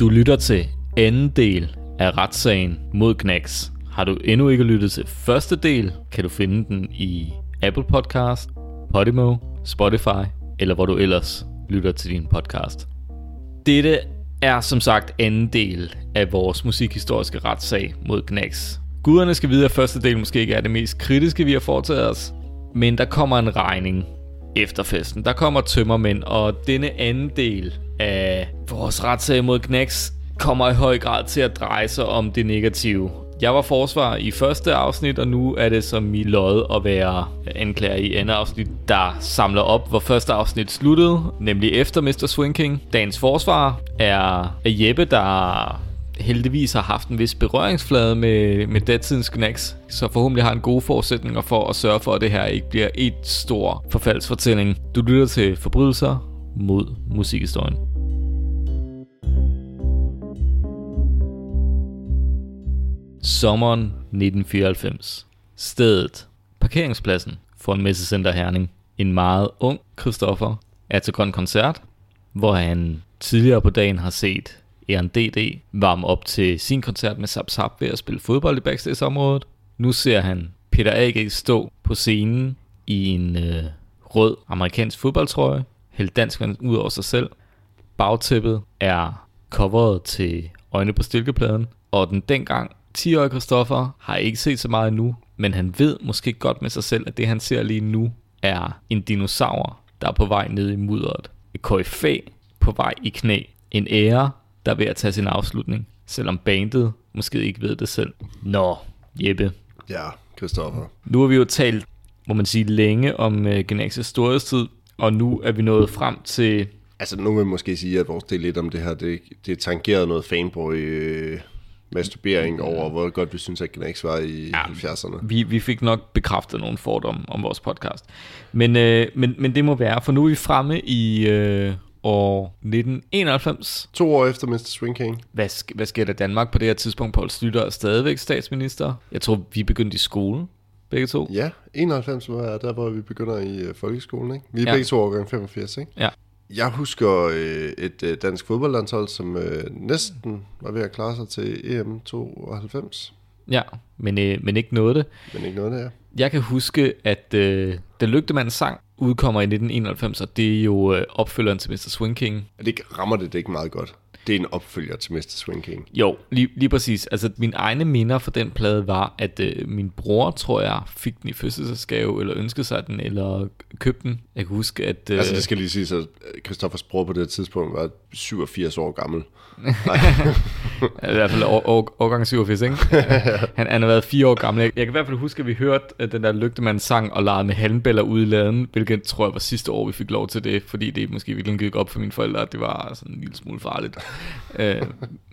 Du lytter til anden del af retssagen mod Knacks. Har du endnu ikke lyttet til første del, kan du finde den i Apple Podcast, Podimo, Spotify eller hvor du ellers lytter til din podcast. Dette er som sagt anden del af vores musikhistoriske retssag mod Knacks. Guderne skal vide, at første del måske ikke er det mest kritiske, vi har foretaget os, men der kommer en regning efter festen. Der kommer tømmermænd, og denne anden del af vores retssag mod Knacks kommer i høj grad til at dreje sig om det negative. Jeg var forsvar i første afsnit, og nu er det som i lod at være anklager i andet afsnit, der samler op, hvor første afsnit sluttede, nemlig efter Mr. Swinking. Dagens forsvar er Jeppe, der heldigvis har haft en vis berøringsflade med, med datidens Knacks, så forhåbentlig har en gode forudsætninger for at sørge for, at det her ikke bliver et stor forfaldsfortælling. Du lytter til Forbrydelser mod musikhistorien. Sommeren 1994. Stedet. Parkeringspladsen for en messecenter Herning. En meget ung Christoffer er til grøn koncert, hvor han tidligere på dagen har set Eren DD varme op til sin koncert med Zap Zap ved at spille fodbold i backstage-området. Nu ser han Peter A.G. stå på scenen i en øh, rød amerikansk fodboldtrøje, hælde dansk ud over sig selv. Bagtæppet er coveret til Øjne på stilkepladen, og den dengang 10-årige Christoffer har ikke set så meget endnu, men han ved måske godt med sig selv, at det han ser lige nu er en dinosaur, der er på vej ned i mudderet. Et koryfæ på vej i knæ. En ære, der er ved at tage sin afslutning, selvom bandet måske ikke ved det selv. Nå, Jeppe. Ja, Christoffer. Nu har vi jo talt, må man sige, længe om uh, Gnaxes storhedstid, og nu er vi nået frem til... Altså, nu vil jeg måske sige, at vores del lidt om det her, det, det tangerede noget fanboy øh, masturbering over, hvor godt vi synes, at Gnax var i ja, 70'erne. Vi, vi fik nok bekræftet nogle fordomme om vores podcast. Men, øh, men, men det må være, for nu er vi fremme i øh, år 1991. To år efter Mr. Swing King. Hvad, sk- hvad sker der i Danmark på det her tidspunkt? Poul Slytter er stadigvæk statsminister. Jeg tror, vi begyndte i skole, begge to. Ja, 91 var der, hvor vi begynder i øh, folkeskolen. Ikke? Vi er Ja. ja. begge to årgang 85, ikke? Ja. Jeg husker øh, et øh, dansk fodboldlandshold, som øh, næsten var ved at klare sig til E EM 92, Ja, men, øh, men ikke noget det. men ikke noget der. Jeg kan huske, at øh, Den Lygtemandens sang udkommer i 1991, og det er jo øh, opfølgeren til Mr. Swing King. Det rammer det det ikke meget godt? Det er en opfølger til Mr. Swing King. Jo, lige, lige præcis. Altså, mine egne minder for den plade var, at øh, min bror, tror jeg, fik den i fødselsdagsgave, eller ønskede sig den, eller købte den. Jeg kan huske, at... Øh, Altså det skal lige sige, at Christoffers bror på det tidspunkt var 87 år gammel. I hvert fald år, år, årgang 87, ikke? han, han har været fire år gammel. Jeg, jeg kan i hvert fald huske, at vi hørte at den der lygtemand sang og legede med halmbæller ude i laden, hvilket tror jeg var sidste år, vi fik lov til det, fordi det måske virkelig gik op for mine forældre, at det var sådan en lille smule farligt øh,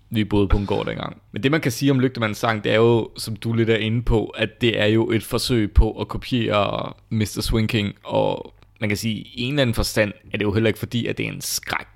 vi boede på en gård dengang. Men det man kan sige om Lygtemandens sang, det er jo, som du lidt er inde på, at det er jo et forsøg på at kopiere Mr. Swinking, og man kan sige, i en eller anden forstand er det jo heller ikke fordi, at det er en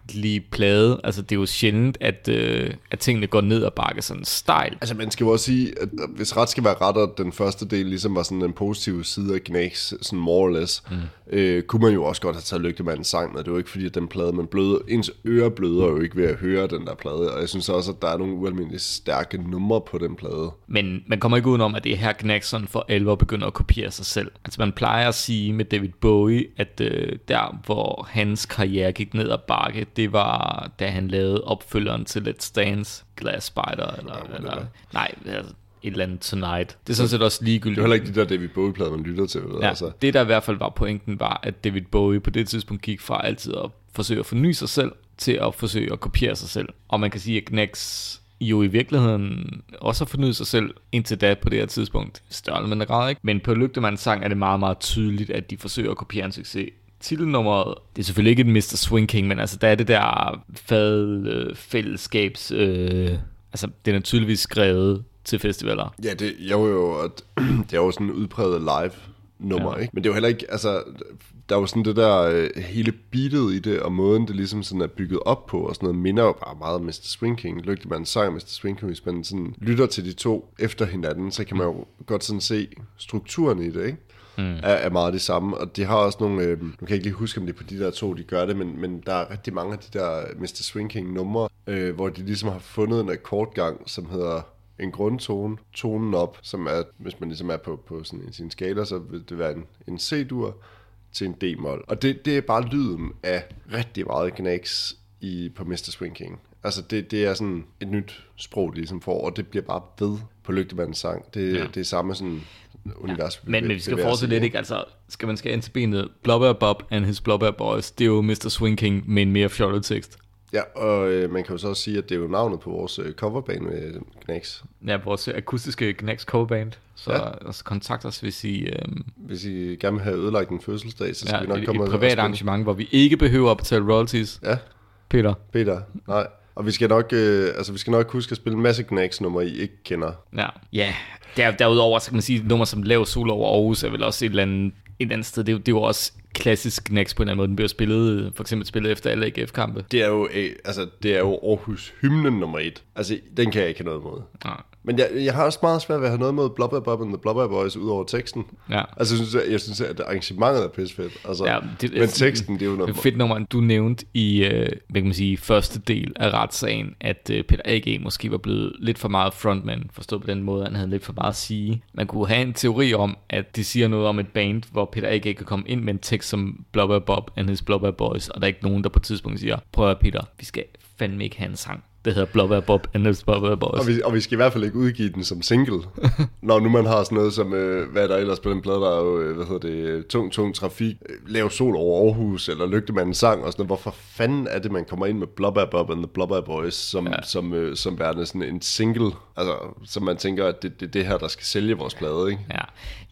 skrækkelig plade. Altså, det er jo sjældent, at, øh, at tingene går ned og bakke sådan stejl. Altså man skal jo også sige, at hvis ret skal være ret, og den første del ligesom var sådan den positive side af Gnags, sådan more or less, mm. øh, kunne man jo også godt have taget Lygtemandens sang med. Det er jo ikke fordi, at den plade, man bløder, ens ører bløder jo ikke ved at høre den der plade, og jeg synes også, at der er nogle ualmindeligt stærke numre på den plade. Men man kommer ikke udenom, at det er her Gnaxon for alvor begynder at kopiere sig selv. Altså man plejer at sige med David Bowie, at øh, der hvor hans karriere gik ned ad bakke, det var da han lavede opfølgeren til Let's Dance, Glass Spider, eller, men eller det nej, altså, et eller andet Tonight. Det er sådan set også ligegyldigt. Det er heller ikke de der David Bowie-plader, man lytter til. Ved, Ja, altså. det der i hvert fald var pointen var, at David Bowie på det tidspunkt gik fra altid at forsøge at forny sig selv, til at forsøge at kopiere sig selv. Og man kan sige, at Gnax jo i virkeligheden også har fornyet sig selv indtil da på det her tidspunkt. Større eller mindre grad, ikke? Men på Lygtemandens sang er det meget, meget tydeligt, at de forsøger at kopiere en succes. Titelnummeret, det er selvfølgelig ikke et Mr. Swing King, men altså der er det der fad øh, fællesskabs... Altså, den er tydeligvis skrevet til festivaler. Ja, det, jo jo, at, det er jo sådan en udpræget live nummer, Ja. ikke? Men det er jo heller ikke, altså, der er jo sådan det der, øh, hele beatet i det, og måden det ligesom sådan er bygget op på, og sådan noget, minder jo bare meget om Mr. Swing King. Lygtemandens sang Mr. Swing King, hvis man sådan lytter til de to efter hinanden, så kan man jo godt sådan se strukturen i det, ikke? Mm. er, er meget det samme. Og de har også nogle, øh, nu kan jeg ikke lige huske, om det er på de der to, de gør det, men, men der er rigtig mange af de der Mr. Swing King numre, øh, hvor de ligesom har fundet en akkordgang, som hedder en grundtone, tonen op, som er, hvis man ligesom er på, på sådan en, sin skala, så vil det være en, en C-dur til en D-mol. Og det, det er bare lyden af rigtig meget knæks i, på Mr. Swing King. Altså det, det er sådan et nyt sprog, de ligesom får, og det bliver bare ved på Lygtemandens sang. Det, ja. det er samme sådan univers. Ja. Men, men vi skal fortsætte lidt, ikke? Altså, skal man skal ind til benet, Blubber Bob and his Blubber Boys, det er jo Mr. Swing King med en mere fjollet tekst. Ja, og øh, man kan jo så også sige, at det er jo navnet på vores øh, coverband med Knacks. Ja, vores akustiske Knacks coverband. Så ja. altså, kontakt os, hvis I... Øh, hvis I gerne vil have ødelagt en fødselsdag, så skal ja, vi nok et, komme et privat arrangement, hvor vi ikke behøver at betale royalties. Ja. Peter. Peter, nej. Og vi skal nok, øh, altså, vi skal nok huske at spille en masse Knacks nummer I ikke kender. Ja, ja. Der, derudover så kan man sige, at nummer som Lav Sol over Aarhus er vel også et eller andet, et eller andet sted. Det, er, det er jo også klassisk Knacks på en eller anden måde. Den bliver spillet, for eksempel spillet efter alle AGF-kampe. Det er jo, altså, det er jo Aarhus hymnen nummer et. Altså, den kan jeg ikke have noget imod. Nej. Men jeg, jeg har også meget svært ved at have noget mod Blubber Bob and the Blubber Boys ud over teksten. Ja. Altså, jeg synes, jeg, jeg synes at arrangementet er pissefedt. Altså, Ja, det- men teksten, det er jo Det noget... et fedt nummer, du nævnte i øh, hvad kan man sige, første del af retssagen, at øh, Peter A.G. måske var blevet lidt for meget frontman, forstået på den måde, han havde lidt for meget at sige. Man kunne have en teori om, at de siger noget om et band, hvor Peter A.G. kan komme ind med en tekst som Blubber Bob and his Blubber Boys, og der er ikke nogen, der på et tidspunkt siger, prøv at Peter, vi skal fandme ikke have en sang. Det hedder Blubber Bob and his Blubber Boys. Og vi, og vi skal i hvert fald ikke udgive den som single. Når nu man har sådan noget som, øh, hvad er der ellers på den plade, der er jo, øh, hvad hedder det, tung, tung trafik, øh, lav sol over Aarhus, eller lygtemandens sang og sådan noget. Hvorfor fanden er det, man kommer ind med Blubber Bob and the Blubber Boys, som, Ja. som, øh, som værende sådan en single, altså, som man tænker, at det, det er det her, der skal sælge vores plade, ikke? Ja,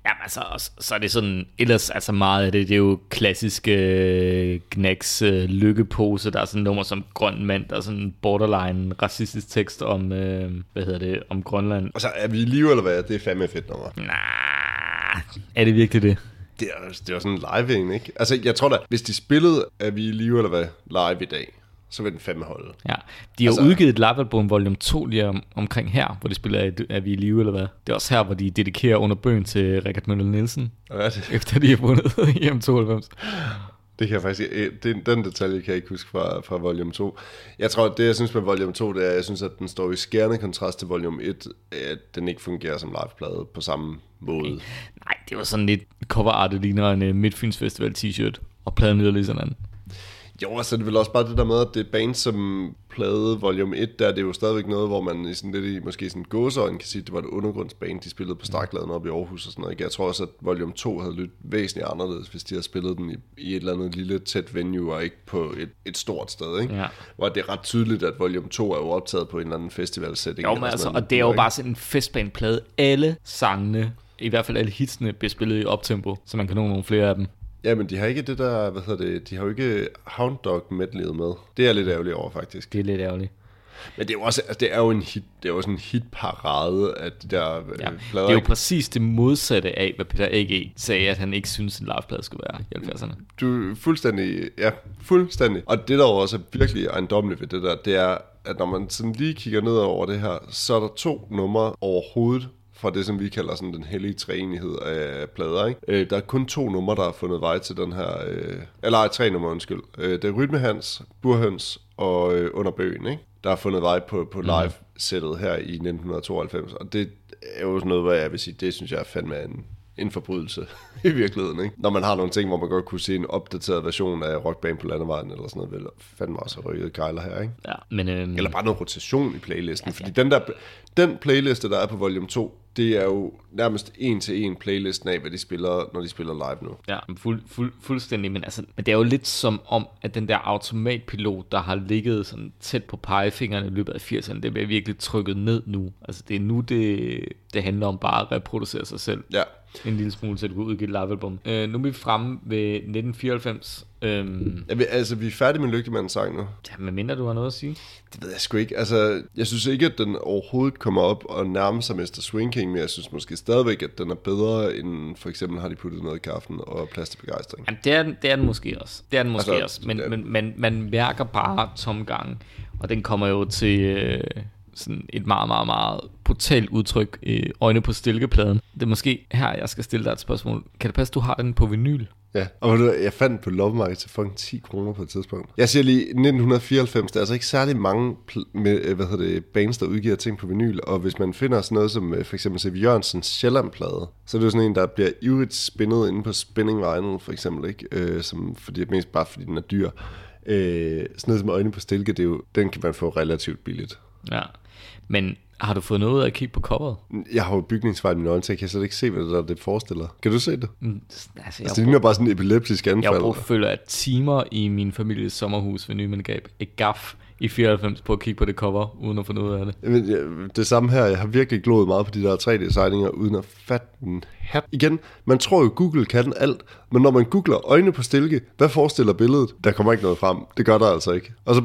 Jamen, altså, så- så er det sådan, ellers altså meget af det, det er jo klassiske øh, Knacks øh, lykkepose, der er sådan nummer som Grøn Mand, der er sådan borderline racistisk tekst om, øh, hvad hedder det, om Grønland. Og så er vi i live, eller hvad? Det er fandme fedt nummer. Nej, er det virkelig det? Det er, det er sådan en live ikke? Altså, jeg tror da, hvis de spillede Er vi i live, eller hvad, live i dag, så vil den fandme holde. Ja, de har altså, udgivet et livealbum volume 2 lige om, omkring her, hvor de spiller Er- vi i live, eller hvad? Det er også her, hvor de dedikerer under bøgen til Richard Møller Nielsen, er det? efter de har vundet i M92. Det kan jeg faktisk den, den detalje kan jeg ikke huske fra, fra volume 2. Jeg tror, at det jeg synes med volume 2, det er, at jeg synes, at den står i skærende kontrast til volume 1, at den ikke fungerer som liveplade på samme måde. Okay. Nej, det var sådan lidt coverart, det ligner en uh, Midtfyns Festival t-shirt, og pladen lyder lige sådan. Jo, altså det er vel også bare det der med, at det er band som plade volume 1, der er det jo stadigvæk noget, hvor man i sådan lidt i måske sådan gåseøjne kan sige, at det var et undergrundsband, de spillede på Starkladen oppe i Aarhus og sådan noget. ikke? Jeg tror også, at volume 2 havde lyttet væsentligt anderledes, hvis de havde spillet den i, i et eller andet lille tæt venue og ikke på et, et stort sted. Ikke? Ja. Hvor det er ret tydeligt, at volume 2 er jo optaget på en eller anden festivalsætning. Jo, men altså, og det er jo bare sådan en festbaneplade. Alle sangene, i hvert fald alle hitsene, bliver spillet i optempo, så man kan nå nogle flere af dem. Ja, men de har ikke det der, hvad hedder det, de har jo ikke Hound Dog medleyet med. Det er lidt ærgerlig over, faktisk. Det er lidt ærgerligt. Men det er jo også, altså, det er jo en hit, det er jo sådan en hitparade af de der øh, Ja. plader. Det er jo præcis det modsatte af, hvad Peter A.G. sagde, at han ikke synes, en liveplade skulle være i 70'erne. Du er fuldstændig, ja, fuldstændig. Og det der også er virkelig ejendommeligt ved det der, det er, at når man sådan lige kigger ned over det her, så er der to numre overhovedet fra det, som vi kalder sådan den hellige træenighed af plader. Ikke? Øh, der er kun to numre, der har fundet vej til den her... Øh, eller ej, tre numre, undskyld. Øh, det er Rytmehans, Burhøns og øh, Under Bøgen, ikke? der har fundet vej på, på live-sættet her i 1992. Og det er jo sådan noget, hvad jeg vil sige, det synes jeg er fandme er en, en forbrydelse i virkeligheden. Ikke? Når man har nogle ting, hvor man godt kunne se en opdateret version af Rockband på landevejen, eller sådan noget, vil fandme også have rykket gejler her, ikke? Ja, men øhm, Eller bare noget rotation i playlisten, fordi den der, den playliste, der er på volume 2, det er jo nærmest en til en playlisten af, hvad de spiller, når de spiller live nu. Ja, fuld, fuld, fuldstændig, men, altså, men det er jo lidt som om, at den der automatpilot, der har ligget sådan tæt på pegefingrene i løbet af 80'erne, det bliver virkelig trykket ned nu. Altså det er nu, det, det handler om bare at reproducere sig selv Ja, en lille smule, så du kan udgive et livealbum. Øh, nu er vi fremme ved 1994. Øhm, ja vi, altså vi er færdige med Lygtemandens sang nu. ja, med mindre du har noget at sige. Det ved jeg sgu ikke. Altså, jeg synes ikke, at den overhovedet kommer op og nærmer sig Mr. Swing King, men jeg synes måske stadigvæk, at den er bedre end for eksempel har de puttet noget i kaffen og plads til begejstring. Jamen, det er, den- det er den måske også. Det er den måske Altså, også. Men, det men man, man mærker bare tomgang. Og den kommer jo til, øh, sådan et meget, meget, meget brutalt udtryk, øh, øjne på stilkepladen. Det er måske her, jeg skal stille dig et spørgsmål. Kan det passe, du har den på vinyl? Ja, og du jeg fandt på loppemarkedet til fucking 10 kroner på et tidspunkt. Jeg siger lige, 1994, der er altså ikke særlig mange med, øh, hvad hedder det, bands, der udgiver ting på vinyl, og hvis man finder sådan noget som øh, for eksempel C.V. Jørgensens Sjællandplade, så er det jo sådan en, der bliver ivrigt spinnet inde på Spinning Vinyl, for eksempel, ikke? Øh, som, fordi, mest bare fordi den er dyr. Øh, sådan noget som øjne på stilke, det er jo, den kan man få relativt billigt. Ja. Men har du fået noget ud af at kigge på coveret? Jeg har jo bygningsfejl i mine øjne, så jeg kan slet ikke se, hvad det, der, det forestiller. Kan du se det? Mm, Altså, jeg, Altså, det ligner bare sådan en epileptisk jeg anfald. har brugt føler af timer i min families sommerhus ved Nymandgab. Et gaf i 94 på at kigge på det cover, uden at få noget af det. Jamen, ja, det samme her, jeg har virkelig glået meget på de der 3D-sejlinger, uden at fatte en hat. Igen, man tror jo, Google kan alt, men når man googler øjne på stilke, hvad forestiller billedet? Der kommer ikke noget frem. Det gør der altså ikke. Og så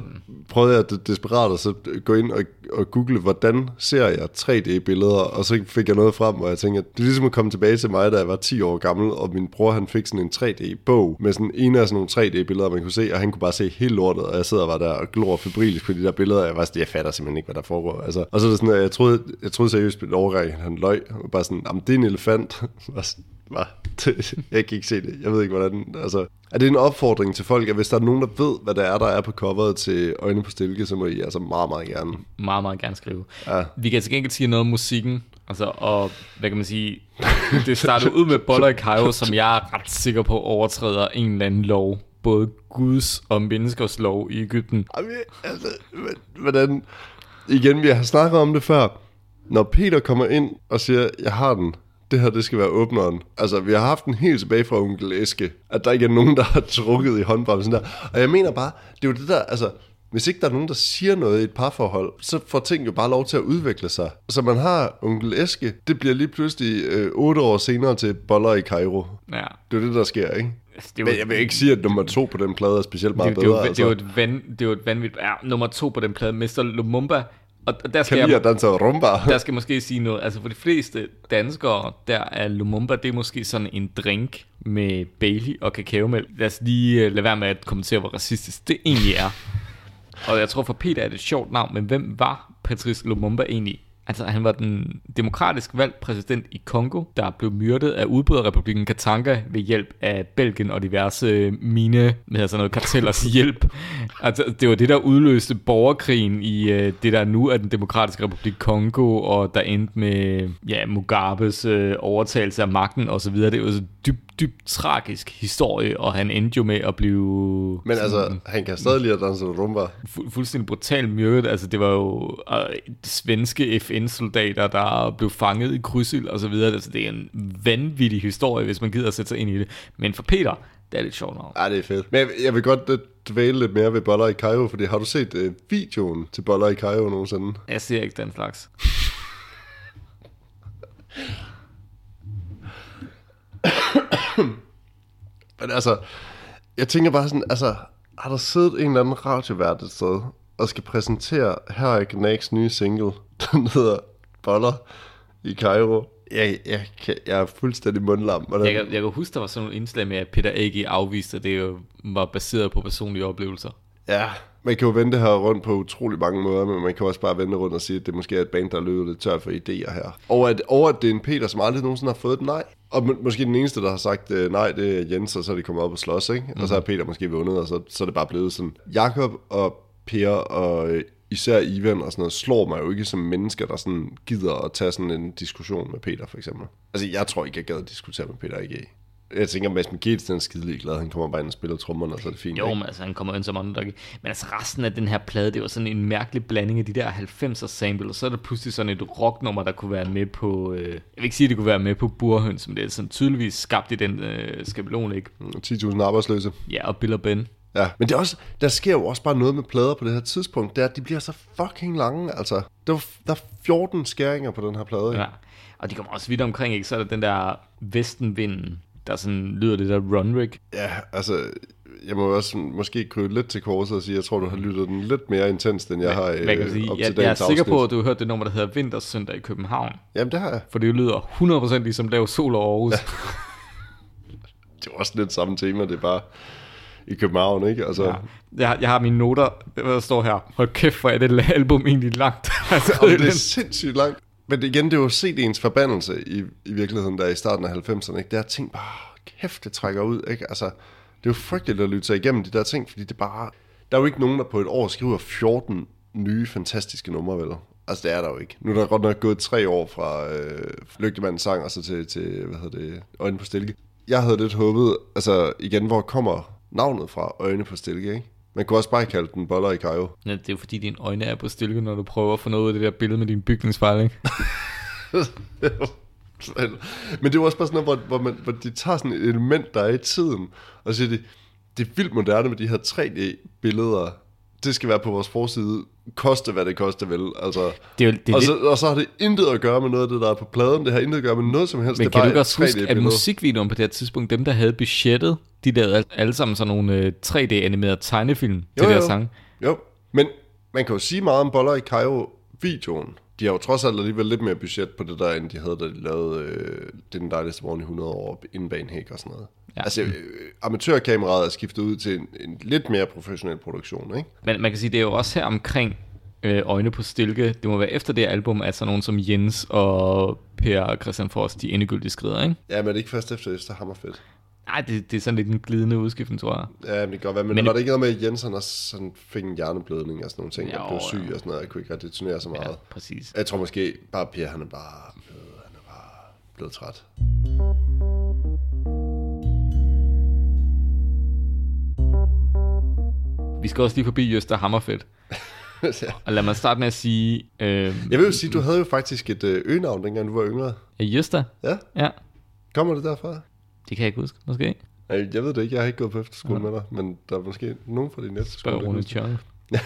prøvede jeg det desperat at så gå ind og, og google, hvordan ser jeg 3D-billeder, og så fik jeg noget frem, og jeg tænkte, det er ligesom at komme tilbage til mig, da jeg var 10 år gammel, og min bror han fik sådan en 3D-bog med sådan en af sådan nogle 3D-billeder, man kunne se, og han kunne bare se helt lortet, og jeg sidder bare der og glor febrilsk på de der billeder, og jeg var sådan, jeg fatter simpelthen ikke, hvad der foregår. Altså, og så er det sådan, at jeg troede, jeg troede seriøst på overgang, han løg, og bare sådan, jamen det er en elefant. Og sådan, "Hva? Jeg kan ikke se det. Jeg ved ikke, hvordan... Altså, er det en opfordring til folk, at hvis der er nogen, der ved, hvad der er, der er på coveret til Øjne på Stilke, så må I altså meget, meget gerne. Meget, meget gerne skrive. Ja. Vi kan til gengæld sige noget om musikken. Altså, og hvad kan man sige? Det startede ud med Boller i Cairo, som jeg er ret sikker på overtræder en eller anden lov. Både Guds og menneskers lov i Ægypten. Jamen, altså, hvordan... Igen, vi har snakket om det før. Når Peter kommer ind og siger, jeg har den, det her, det skal være åbneren. Altså, vi har haft den helt tilbage fra onkel Eske, at der ikke er nogen, der har trukket i håndbremsen der. Og jeg mener bare, det er jo det der, altså, hvis ikke der er nogen, der siger noget i et parforhold, så får ting jo bare lov til at udvikle sig. Så man har onkel Eske, det bliver lige pludselig øh, otte år senere til boller i Cairo. Ja. Det er det, der sker, ikke? Altså, det jo- Men jeg vil ikke sige, at nummer to på den plade er specielt meget det, det, er bedre. det, er jo altså. et van, det jo et vanvittigt... Ja, nummer to på den plade, Mr. Lumumba. Og der skal lide jeg, at danse rumba. der skal måske sige noget. Altså for de fleste danskere, der er Lumumba, det er måske sådan en drink med Bailey og kakaomælk. Lad os lige uh, lade være med at kommentere, hvor racistisk det egentlig er. Og jeg tror for Peter er det et sjovt navn, men hvem var Patrice Lumumba egentlig? Altså han var den demokratisk valgt præsident i Kongo, der blev myrdet af udbryderrepublikken Katanga ved hjælp af Belgien og diverse øh, mine, med sådan noget kartellers hjælp. Altså det var det, der udløste borgerkrigen i øh, det, der nu er den demokratiske republik Kongo, og der endte med ja, Mugabes øh, overtagelse af magten osv. Det er så dybt, dybt tragisk historie, og han endte jo med at blive Men altså, han kan stadig lide at danse rumba. fu- fuldstændig brutalt myrdet. Altså, det var jo øh, svenske FN-soldater, der blev fanget i krydsild og så videre. Altså, det er en vanvittig historie, hvis man gider at sætte sig ind i det. Men for Peter, det er lidt sjovt navn. Ja, det er fedt. Men jeg, jeg vil godt øh, dvæle lidt mere ved Boller i Cairo, fordi har du set øh, videoen til Boller i Cairo nogensinde? Jeg ser ikke den slags. Men altså, jeg tænker bare sådan, altså, har der siddet en eller anden radiovært et sted, og skal præsentere, her er Gnags nye single, den hedder Boller i Cairo. Jeg, jeg, kan- jeg er fuldstændig mundlam. Hvordan, Jeg kan, jeg kan huske, der var sådan nogle indslag med, at Peter A.G. afviste, at det jo var baseret på personlige oplevelser. Ja, man kan jo vende det her rundt på utrolig mange måder, men man kan også bare vende rundt og sige, at det måske er et band, der er løbet lidt tør for idéer her. Og at, og at det er en Peter, som aldrig nogensinde har fået et nej. Og må, måske den eneste, der har sagt øh, nej, det er Jens, og så er de kommet op og slås, ikke? Mm. Og så har Peter måske vundet, og så, så er det bare blevet sådan. Jakob og Per og øh, især Ivan og sådan noget, slår mig jo ikke som mennesker, der sådan gider at tage sådan en diskussion med Peter, for eksempel. Altså, jeg tror ikke, jeg gad at diskutere med Peter ikke. Jeg tænker, Mads Mikkelsen er skidelig glad. Han kommer bare ind og spiller trommerne, og så er det fint. Jo, men altså, han kommer ind som underdog. Men altså, resten af den her plade, det var sådan en mærkelig blanding af de der 90'er sample, og så er der pludselig sådan et rocknummer, der kunne være med på... Øh, jeg vil ikke sige, at det kunne være med på Burhøns, men det er sådan tydeligvis skabt i den øh, skabelon, ikke? 10.000 arbejdsløse. Ja, og Bill og Ben. Ja, men det er også, der sker jo også bare noget med plader på det her tidspunkt, det er, at de bliver så fucking lange, altså. Der er, der er 14 skæringer på den her plade, ikke? Ja. Og de kommer også vidt omkring, ikke? Så er der den der Vestenvinden, der sådan lyder det der run rig. ja, altså, jeg må også måske krybe lidt til korset og sige, jeg tror, du har lyttet den lidt mere intens, end jeg har Hvad kan jeg, sige? op Jeg, til jeg er dagens sikker på, afsnit. at du har hørt det nummer, der hedder Vintersøndag i København. Jamen, det har jeg. For det lyder 100% ligesom Lav Sol og Aarhus. Ja. Det er også lidt samme tema, det er bare i København, ikke? Altså, Ja. Jeg, har- jeg har mine noter, der står her. Hold kæft, hvor er det album egentlig langt. Og det er sindssygt langt. Men igen, det er jo set ens forbandelse i, i virkeligheden, der i starten af 90'erne. Ikke? Det er ting bare, kæft, det trækker ud. Ikke? Altså, det er jo frygteligt at lytte sig igennem de der ting, fordi det bare... Der er jo ikke nogen, der på et år skriver 14 nye, fantastiske numre, vel? Altså, det er der jo ikke. Nu er der godt nok gået tre år fra øh, Lygtemandens sang, og så til, til, hvad hedder det, Øjne på Stilke. Jeg havde lidt håbet, altså igen, hvor kommer navnet fra Øjne på Stilke, ikke? Man kunne også bare kalde den Boller i Kajo. Ja, det er jo fordi, dine øjne er på stilke, når du prøver at få noget af det der billede med din bygningsfejl, ikke? Men det er jo også bare sådan noget, hvor, hvor, man, hvor de tager sådan et element, der er i tiden, og siger, det, det er vildt moderne med de her 3D-billeder. Det skal være på vores forside, koste hvad det koster vel. Altså, Det er jo, det er og, lidt, så, og så har det intet at gøre med noget af det, der er på pladen. Det har intet at gøre med noget som helst. men det kan du bare også et huske, at 3D-billede. musikvideoen på det her tidspunkt, dem der havde budgettet, de lavede al- alle sammen sådan nogle øh, 3D-animerede tegnefilm til Jo, der jo. sang. Jo, men man kan jo sige meget om Boller i Cairo-videoen. De har jo trods alt alligevel lidt mere budget på det der, end de havde, da de lavede øh, er den dejligste morgen i 100 år inde bag en hæk og sådan noget. Ja. Altså, øh, amatørkameraet er skiftet ud til en, en lidt mere professionel produktion, ikke? Men man kan sige, det er jo også her omkring øh, Øjne på Stilke. Det må være efter det album, at sådan nogen som Jens og Per Christian Fors, de endegyldigt skrider, ikke? Ja, men er det ikke først efter Øster Hammerfedt? Nej, det, det er sådan lidt en glidende udskiftning, tror jeg. Ja, men det kan godt være. Men, Men- var det ikke noget med, at Jensen også sådan fik en hjerneblødning og sådan nogle ting, Jo, og blev syg ja. og sådan noget, jeg kunne ikke rigtig turnere så meget. Ja, præcis. Jeg tror måske bare, Per, han er bare blevet, han er bare blevet træt. Vi skal også lige forbi Jøster Hammerfeldt. ja. Og lad mig starte med at sige... Øh, Jeg vil jo sige, du havde jo faktisk et øh, øgenavn, dengang du var yngre. Jøster? Ja, Ja, kommer det derfra? Det kan jeg ikke huske, måske. Nej, jeg ved det ikke, jeg har ikke gået på efterskole med dig, men der er måske nogen fra din Spørg efterskole. der Rune. Tjørn.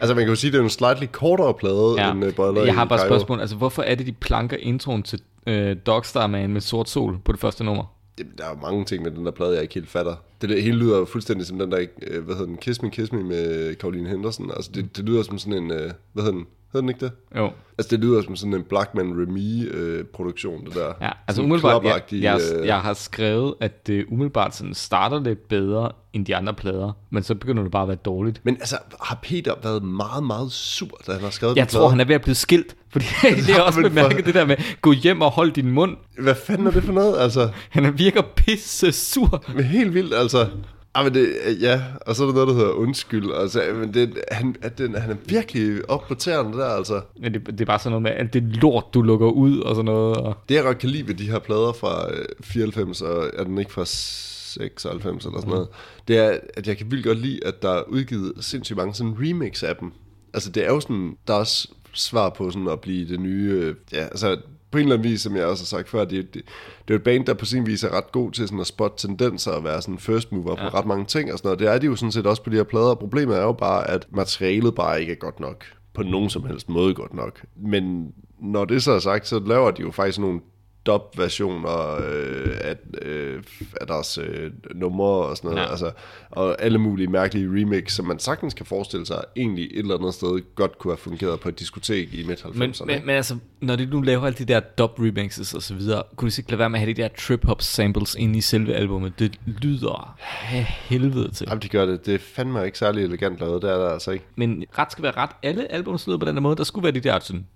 Altså man kan jo sige, at det er en slightly kortere plade Ja. end uh, Boiler Jeg har bare et spørgsmål. Altså, hvorfor er det, de planker introen til øh, Dogstar Man med sort sol på det første nummer? Jamen, der er jo mange ting med den der plade, jeg ikke helt fatter. Det, det hele lyder fuldstændig som den der, øh, hvad hedder den, Kiss Me, Kiss Me med Caroline Henderson. Altså det, det lyder som sådan en, øh, hvad hedder den, hedder den ikke det? Jo. Altså det lyder som sådan en Blackman Remy øh, produktion, det der. Ja, altså Sådan umiddelbart, jeg, jeg, jeg har skrevet, at det umiddelbart sådan starter lidt bedre end de andre plader, men så begynder det bare at være dårligt. Men altså, har Peter været meget, meget sur, da han har skrevet Jeg tror, plade? han er ved at blive skilt, fordi det er også men for- bemærket det der med, gå hjem og hold din mund. Hvad fanden er det for noget, altså? Han virker pisse sur. Men helt vildt, altså. Ah, men det, ja, og så er der noget, der hedder undskyld. Altså, men det, han, at den, han er virkelig op på tæerne der, altså. Men det, det er bare sådan noget med, alt det lort, du lukker ud og sådan noget. Og... Det, jeg godt kan lide ved de her plader fra øh, 94, og er den ikke fra 96 eller sådan noget, det er, at jeg kan vildt godt lide, at der er udgivet sindssygt mange sådan remix af dem. Altså, det er jo sådan, der er også svar på sådan at blive det nye, øh, ja, altså på en eller anden vis, som jeg også har sagt før, det, det, det er et band, der på sin vis er ret god til sådan at spotte tendenser og være sådan first mover på ret mange ting og sådan noget. Det er de jo sådan set også på de her plader, og problemet er jo bare, at materialet bare ikke er godt nok. På nogen som helst måde godt nok. Men når det så er sagt, så laver de jo faktisk nogle dub-versioner øh, af, øh, af deres øh, numre og sådan noget. Ja. Altså, og alle mulige mærkelige remix, som man sagtens kan forestille sig, egentlig et eller andet sted godt kunne have fungeret på et diskotek i midt 90'erne. Men, men, men altså, når de nu laver alle de der dub remixes og så videre, kunne de så ikke lade være med at have de der trip-hop samples ind i selve albumet? Det lyder af helvede til. Jamen, de gør det. Det er fandme ikke særlig elegant lavet, det er der altså ikke. Men ret skal være ret. Alle albums lyder på den der måde. Der skulle være de der sådan...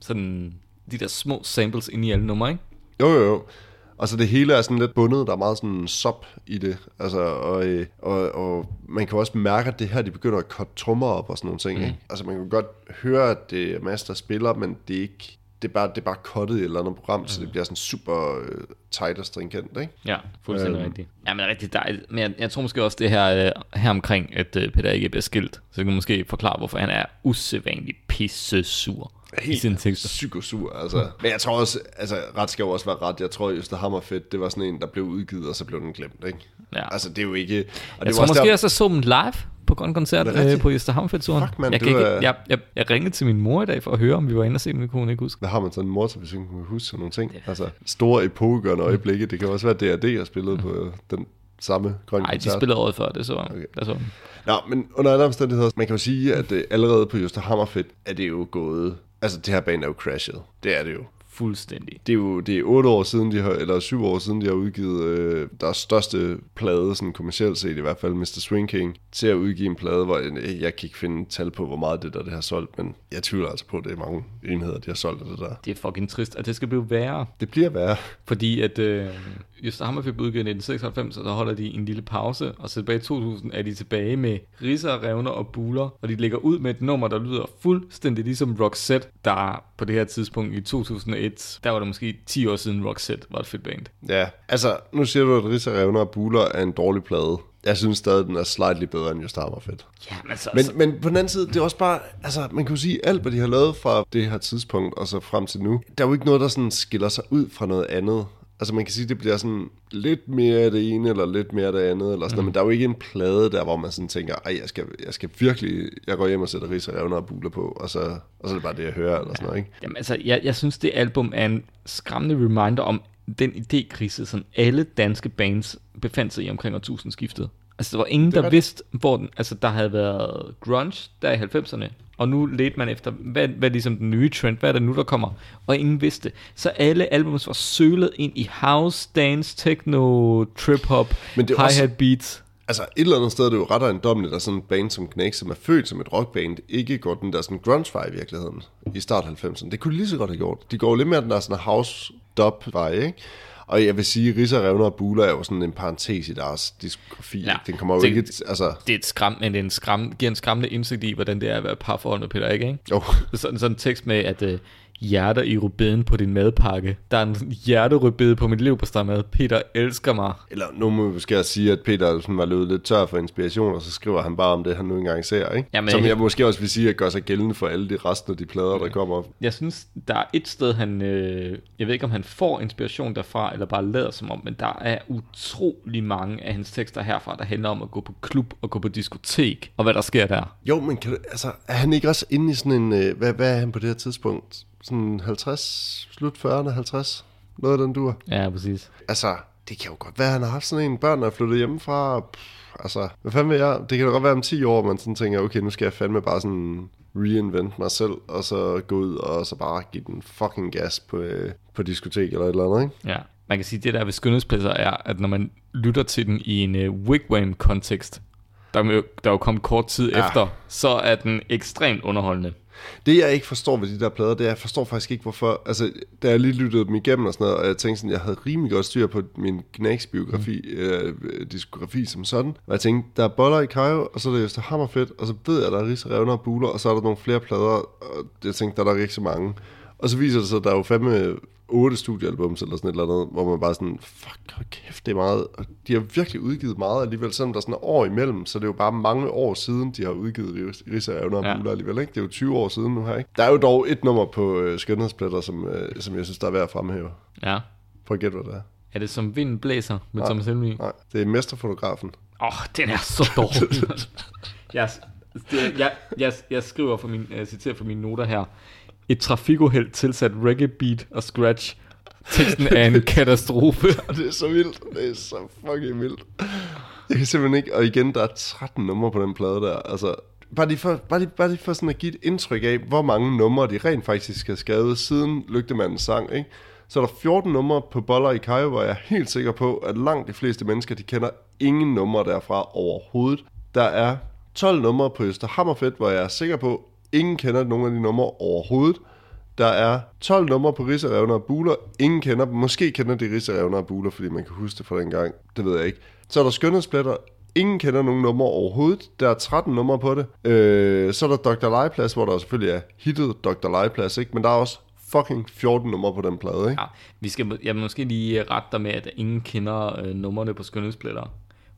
Sådan... De der små samples ind i alle numre, ikke? Jo, jo, jo. Og så det hele er sådan lidt bundet, der er meget sådan sop i det. Altså, og, øh, og, og man kan også mærke, at det her, de begynder at korte trommer op og sådan nogle ting. Mm. Ikke? Altså, man kan godt høre, at det er Mads, der spiller, men det er ikke... Det er bare, det er bare kottet i et eller andet program, mm. så det bliver sådan super øh, tight og stringent, ikke? Ja, fuldstændig Øhm. rigtigt. Ja, men rigtig dejligt. Men jeg, jeg tror måske også det her, øh, her omkring, at øh, Peter ikke bliver skilt. Så kan man måske forklare, hvorfor han er usædvanligt pisse sur i sine tekster. psykosur, altså. Men jeg tror også, altså, ret skal jo også være ret. Jeg tror, Øster Hammerfedt, det var sådan en, der blev udgivet, og så blev den glemt, ikke? Ja. Altså, det er jo ikke... Og Jeg det tror var også måske der, jeg så dem live på Grøn Koncert Er øh, på Østerhavnfeldturen. Fuck, mand, jeg, ikke, er- jeg, jeg, jeg ringede til min mor i dag for at høre, om vi var inde og se den, vi kunne hun ikke huske. Hvad har man sådan en motor, hvis man kan huske sådan nogle ting? Altså, store epokegørende øjeblikke. Det kan også være, at D&D har spillet på øh, den samme grønne Nej, de spillede året før, det så okay. Okay. det så. Nå, men under alle omstændigheder, man kan jo sige, at øh, allerede på Just Hammerfedt er det jo gået... Altså, det her band er jo crashet. Det er det jo fuldstændig. Det er jo det er otte år siden, de har, eller syv år siden, de har udgivet øh, deres største plade, sådan kommercielt set i hvert fald, Mr. Swing King, til at udgive en plade, hvor jeg, jeg kan ikke finde tal på, hvor meget det der det har solgt, men jeg tvivler altså på, at det er mange enheder, de har solgt af det der. Det er fucking trist, og det skal blive værre, Det bliver værre. fordi at øh, Just Hammerfib udgivet i 1996, og så holder de en lille pause, og så tilbage i 2000 er de tilbage med Risser, Revner og Buler, og de lægger ud med et nummer, der lyder fuldstændig ligesom Roxette, der på det her tidspunkt i 2001, der var det måske 10 år siden Roxette var et fedt band. Ja, altså, nu siger du, at Risa Revner og Buler er en dårlig plade. Jeg synes stadig, den er slightly bedre end Just Hammerfedt. Ja, men så, Men, men på den anden side, det er også bare, altså man kan jo sige, alt hvad de har lavet fra det her tidspunkt og så frem til nu, der er jo ikke noget, der sådan skiller sig ud fra noget andet. Altså man kan sige, det bliver sådan lidt mere af det ene, eller lidt mere af det andet, eller sådan mm. men der er jo ikke en plade der, hvor man sådan tænker, ej, jeg skal, jeg skal virkelig, jeg går hjem og sætter ris og revner og buler på, og så, og så er det bare det, jeg hører, eller sådan noget, ikke? Jamen altså, jeg, jeg synes, det album er en skræmmende reminder om den idékrise, som alle danske bands befandt sig i omkring årtusindskiftet. Altså, der var ingen, der vidste, hvor den, altså, der havde været grunge der i 90'erne, og nu ledte man efter, hvad, hvad er ligesom den nye trend, hvad er det nu, der kommer, og ingen vidste. Så alle albums var sølet ind i house, dance, techno, trip-hop, hi-hat beats. Altså et eller andet sted er det jo ret ejendommeligt, at sådan en band som Knæk, som er født som et rockband, ikke går den der sådan grunge-vej i virkeligheden i start 90'erne. Det kunne de lige så godt have gjort. De går lidt mere den der sådan house dub vej ikke? Og jeg vil sige, Risa, Revner og Buler er jo sådan en parentes i deres diskografi. Ja, den kommer jo det- ikke... Altså, Det er et skram, men det er en skram, giver en skræmmende indsigt i, hvordan det er at være parforhold med Peter ikke, ikke? jo, Sådan, sådan en tekst med, at øh, hjerter i rødbeden på din madpakke. Der er en hjerterødbede på mit liv på mad. Peter elsker mig. eller nu må vi måske også sige, at Peter sådan var løbet lidt tør for inspiration, og så skriver han bare om det, han nu engang ser, ikke? Jamen, Som jeg- måske også vil sige, at gør sig gældende for alle de resten af de plader, der kommer. Jeg synes, der er et sted, han... Øh, jeg ved ikke, om han får inspiration derfra, eller bare lader som om, men der er utrolig mange af hans tekster herfra, der handler om at gå på klub og gå på diskotek, og hvad der sker der. Jo, men kan du, altså, er han ikke også inde i sådan en... Øh, hvad, hvad er han på det her tidspunkt? Sådan 50, slut 40'erne, 50? Noget af den dur. Ja, præcis. Altså, det kan jo godt være, at han har haft sådan en børn, der er flyttet hjemmefra. Pff, altså, hvad fanden vil jeg? Det kan da godt være om 10 år, man sådan tænker, okay, nu skal jeg fandme bare sådan reinvent mig selv, og så gå ud og så bare give den fucking gas på, øh, på diskotek eller et eller andet, ikke? Ja. Man kan sige, at det der ved skønhedspladser er, at når man lytter til den i en uh, wigwam-kontekst, der, er jo- der er jo kommet kort tid. Ja. efter, så er den ekstremt underholdende. Det jeg ikke forstår ved de der plader, det er, jeg forstår faktisk ikke hvorfor, altså da jeg lige lyttede dem igennem og sådan noget, og jeg tænkte sådan, jeg havde rimelig godt styr på min Knacks biografi, mm. øh, diskografi som sådan, og jeg tænkte, der er boller i Kajo, og så er det just hammerfedt, og så ved jeg, der er ris, revner og buler, og så er der nogle flere plader, og jeg tænkte, der er der ikke så mange. Og så viser det sig, at der er jo fandme otte studiealbums eller sådan et eller andet, hvor man bare sådan, fuck, hold kæft, det er meget. Og de har virkelig udgivet meget alligevel, selvom der er sådan et år imellem, så det er jo bare mange år siden, de har udgivet Risa Evner og Ja. Buler alligevel, ikke? Det er jo 20 år siden nu her, ikke? Der er jo dog et nummer på øh, skønhedspletter, som, øh, som jeg synes, der er værd at fremhæve. Ja. Prøv at gætte, hvad det er. Er det som vinden blæser med Nej. Thomas Helmig? Nej, det er mesterfotografen. Åh, oh, den er så dårlig. jeg, det, jeg, jeg, jeg skriver for min, jeg citerer for mine noter her. Et trafikuheld tilsat reggae beat og scratch. Teksten er en katastrofe. Det er så vildt. Det er så fucking vildt. Jeg kan simpelthen ikke... Og igen, der er 13 numre på den plade der. Altså, bare lige, for, bare, lige, bare lige for sådan at give et indtryk af, hvor mange numre de rent faktisk har skrevet siden Lygtemandens sang, ikke? Så er der 14 numre på Boller i Kajo, hvor jeg er helt sikker på, at langt de fleste mennesker, de kender ingen numre derfra overhovedet. Der er 12 numre på Øster Hammerfedt, hvor jeg er sikker på, ingen kender nogen af de numre overhovedet. Der er 12 numre på Risse, Revner og Buler. Ingen kender dem. Måske kender de Risse, Revner og Buler, fordi man kan huske det fra den gang. Det ved jeg ikke. Så er der skønhedspletter. Ingen kender nogen numre overhovedet. Der er 13 numre på det. Øh, så er der Dr. Legeplads, hvor der selvfølgelig er hittet Dr. Legeplads, ikke? Men der er også fucking 14 numre på den plade, ikke? Ja, vi skal, jeg måske lige rette dig med, at ingen kender øh, numrene på skønhedsblætter.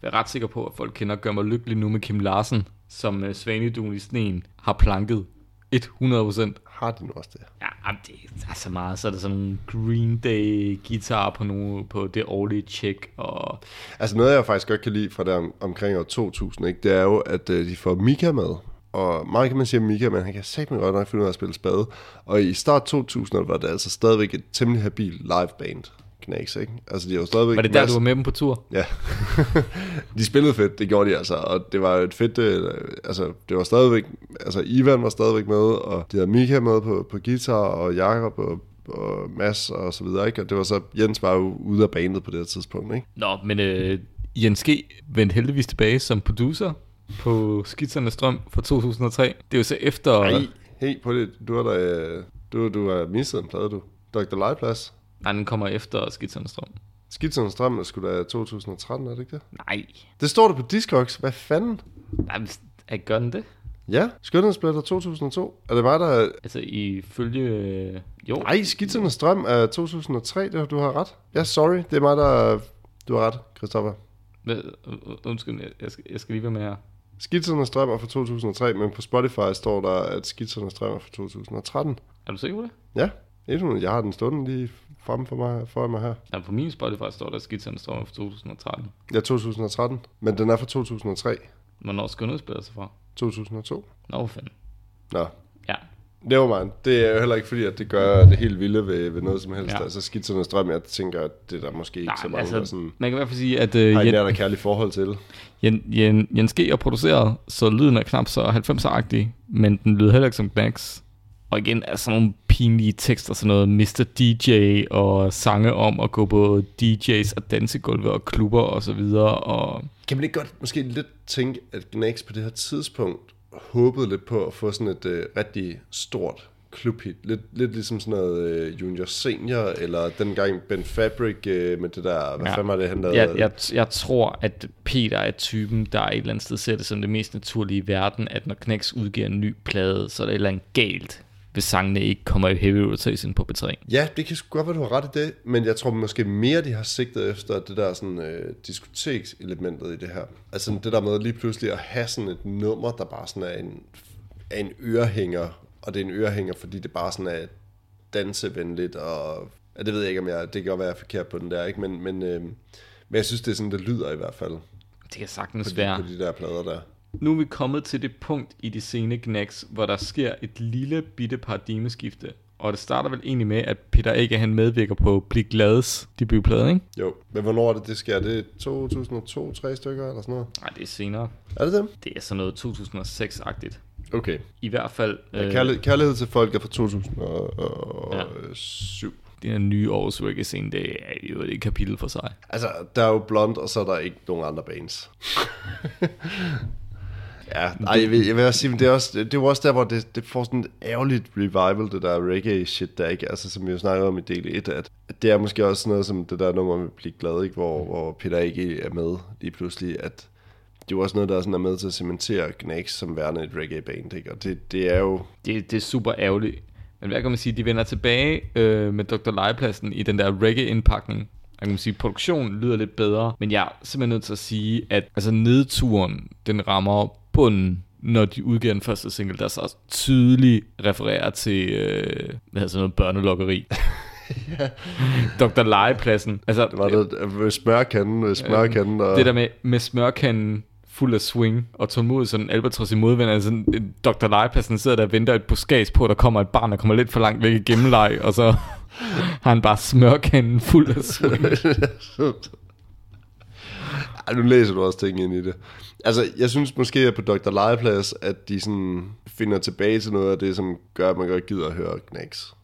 Jeg er ret sikker på, at folk kender Gør mig lykkelig nu med Kim Larsen, som øh, Svaneduen i sneen har planket 100%. Har de nu også det? Ja, jamen, det er så meget. Så er der sådan en Green Day guitar på, nogle, på det årlige check. Og Altså noget, jeg faktisk godt kan lide fra der om, omkring år 2000, ikke, det er jo, at øh, de får Mika med. Og meget kan man sige om Mika, men han kan satme godt nok finde ud af at spille spade. Og i start 2000 var det altså stadigvæk et temmelig habil liveband. Knæks, ikke? Altså, de har jo stadigvæk... var det der, masser- du var med dem på tur? Ja. de spillede fedt, det gjorde de altså, og det var et fedt, øh, altså det var stadigvæk, altså Ivan var stadigvæk med, og de havde Mika med på, på guitar, og Jakob og og Mads og så videre, ikke? Og det var så, Jens var jo ude af banet på det her tidspunkt, ikke? Nå, men øh, Jens G. vendte heldigvis tilbage som producer på Skitserne Strøm fra 2003. Det er jo så efter... Nej, hey, på det, du har da, øh, du, du har misset en plade, du. Dr. Legeplads. Nej, den kommer efter Skitserne Strøm. Skitserne Strøm er sgu da 2013, er det ikke det? Nej. Det står der på Discogs. Hvad fanden? Nej, men er gør den det? Ja, Skønhedsblætter 2002. Er det mig, der... Altså ifølge... Øh, jo. Nej, Skitsernes Strøm er 2003, det, du har ret. Ja, sorry, det er mig, der... Du har ret, Christoffer. Undskyld, jeg skal, jeg skal lige være med her. Skitsernes Strøm er fra 2003, men på Spotify står der, at Skitsernes Strøm er fra 2013. Er du sikker på det? Ja, 100. jeg har den stående lige frem for mig, for mig her. Ja, på min Spotify står der Skitserne Strøm fra 2013. Ja, 2013, men den er fra 2003. Hvornår skønhedsspiller sig fra? 2002. Nå, fanden. Nå, Ja. never mind. Det er jo heller ikke fordi, at det gør det helt vilde ved, ved noget som helst. Ja. Altså Skitsernes Strøm, jeg tænker, at det er der måske ikke Nej, så mange, altså, der sådan, man kan i hvert fald sige, at øh, har nært og kærligt forhold til. Jen, Jen, Jens G. er produceret, så lyden er knap så 90'er-agtig, men den lyder heller ikke som Knacks. Og igen sådan nogle pinlige tekster, sådan noget Mr. DJ og sange om at gå på DJ's og dansegulve og klubber og så videre. Og Kan man ikke godt måske lidt tænke, at Gnax på det her tidspunkt håbede lidt på at få sådan et øh, rigtig stort klubhit? Lidt, lidt ligesom sådan noget øh, Junior Senior, eller dengang Ben Fabric øh, med det der, hvad Ja. fanden var det, han lavede? jeg, jeg, jeg tror, at Peter er typen, der et eller andet sted ser det som det mest naturlige i verden, at når Knacks udgiver en ny plade, så er der et eller andet galt, hvis sangene ikke kommer i heavy rotation på B3. Ja, det kan sgu godt være, du har ret i det, men jeg tror måske mere, de har sigtet efter det der sådan, øh, diskotekselementet i det her. Altså det der med lige pludselig at have sådan et nummer, der bare sådan er en, er en ørehænger, og det er en ørehænger, fordi det bare sådan er dansevenligt, og ja, det ved jeg ikke, om jeg, det kan godt være, jeg er forkert på den der, ikke? Men, men, øh, men jeg synes, det er sådan, det lyder i hvert fald, Det kan sagtens på de, være. på de der plader der. Nu er vi kommet til det punkt i de sene Knacks, hvor der sker et lille bitte paradigmeskifte. Og det starter vel egentlig med, at Peter Ikke han medvirker på Bliv Glades debutplade, ikke? Jo, men hvornår er det, det sker? Det er 2002, tre stykker eller sådan noget? Nej, det er senere. Er det dem? Det er sådan noget 2006-agtigt. Okay. I hvert fald... Ja, kærlighed, kærlighed til folk er fra 2007. den her nye års reggae scene, det er jo et kapitel for sig. Altså, der er jo blond, og så er der ikke nogen andre bands. ja, nej, jeg vil, jeg vil også sige, men det er, også, det er jo også der, hvor det, det får sådan et ærgerligt revival, det der reggae shit der, ikke? Altså, som vi jo snakkede om i del 1, at, det er måske også noget som det der nummer med Blik Glad, ikke? Hvor, hvor Peter ikke er med lige pludselig, at det er jo også noget, der sådan er med til at cementere Gnax som værende et reggae-band, ikke? Og det, det er jo... Det, det er super ærgerligt. Men hvad kan man sige, de vender tilbage øh, med Dr. Legepladsen i den der reggae-indpakning. Jeg kan man sige, produktionen lyder lidt bedre, men jeg er simpelthen nødt til at sige, at altså nedturen, den rammer bunden, når de udgiver den første single, der så tydeligt refererer til, øh, hvad hedder sådan noget, børnelokkeri. Dr. Legepladsen. Altså, Det var det med smørkanden, med smørkanden og... det der med, med smørkanden fuld af swing og tålmodig sådan en albatros i modvind. Altså en Dr. Legepladsen sidder der og venter et buskage på, at der kommer et barn, der kommer lidt for langt væk i gennemleg, og så har han bare smørkanden fuld af swing. Ej, nu læser du også ting ind i det. Altså, jeg synes måske, at på Dr. Legeplads, at de sådan finder tilbage til noget af det, som gør, at man godt gider at høre Knacks.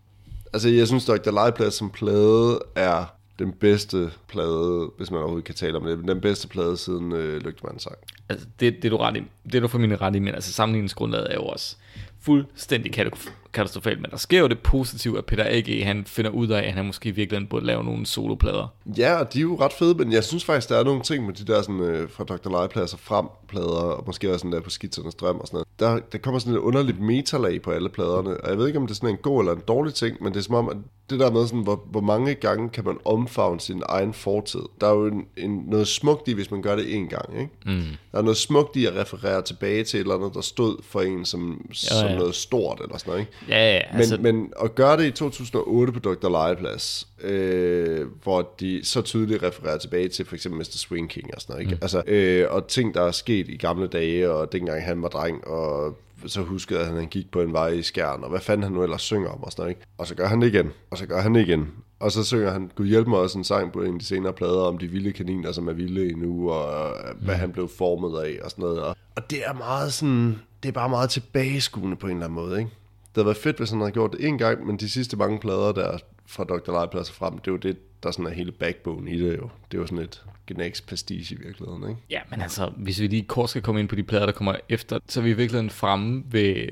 Altså, jeg synes, Dr. Legeplads som plade er den bedste plade, hvis man overhovedet kan tale om det, den bedste plade siden øh, Lygtemandens sang. Altså, det, det, er du ret i, det er du for min ret i, men altså sammenligningsgrundlaget er jo også fuldstændig katastrof- katastrofalt, men der sker jo det positive, at Peter A.G. han finder ud af, at han måske i virkeligheden burde lave nogle soloplader. Ja, og de er jo ret fede, men jeg synes faktisk, der er nogle ting med de der sådan, øh, fra Dr. Legeplads og frem plader, og måske også sådan der på Skitsernes Drøm og sådan noget. Der, der kommer sådan et underligt metalag på alle pladerne, og jeg ved ikke, om det er sådan en god eller en dårlig ting, men det er som om, at det der med, sådan, hvor, hvor mange gange kan man omfavne sin egen fortid. Der er jo en, en, noget smukt i, hvis man gør det en gang. Ikke? Mm. Der er noget smukt i at referere tilbage til et eller andet, der stod for en som, ja, som ja. noget stort eller sådan noget. Ikke? Ja, ja, Men, altså, altså... men at gøre det i 2008 på Dr. Legeplads, øh, hvor de så tydeligt refererer tilbage til for eksempel Mr. Swing King og sådan noget, ikke? Mm. Altså, øh, og ting, der er sket i gamle dage, og dengang han var dreng, og så huskede jeg, at han gik på en vej i skærn, og hvad fanden han nu ellers synger om og sådan noget, ikke? Og så gør han det igen, og så gør han det igen. Og så synger han, Gud hjælp mig også en sang på en af de senere plader om de vilde kaniner, som er vilde endnu, og hvad han blev formet af og sådan noget. Og, og det er meget sådan, det er bare meget tilbageskuende på en eller anden måde, ikke? Det havde været fedt, hvis han havde gjort det en gang, men de sidste mange plader der fra Dr. Legeplads og frem, det er jo det, der sådan er hele backbone i det jo. Det er jo sådan et Gnags pastiche i virkeligheden, ikke? Ja, men altså, hvis vi lige kort skal komme ind på de plader, der kommer efter, så er vi i virkeligheden fremme ved,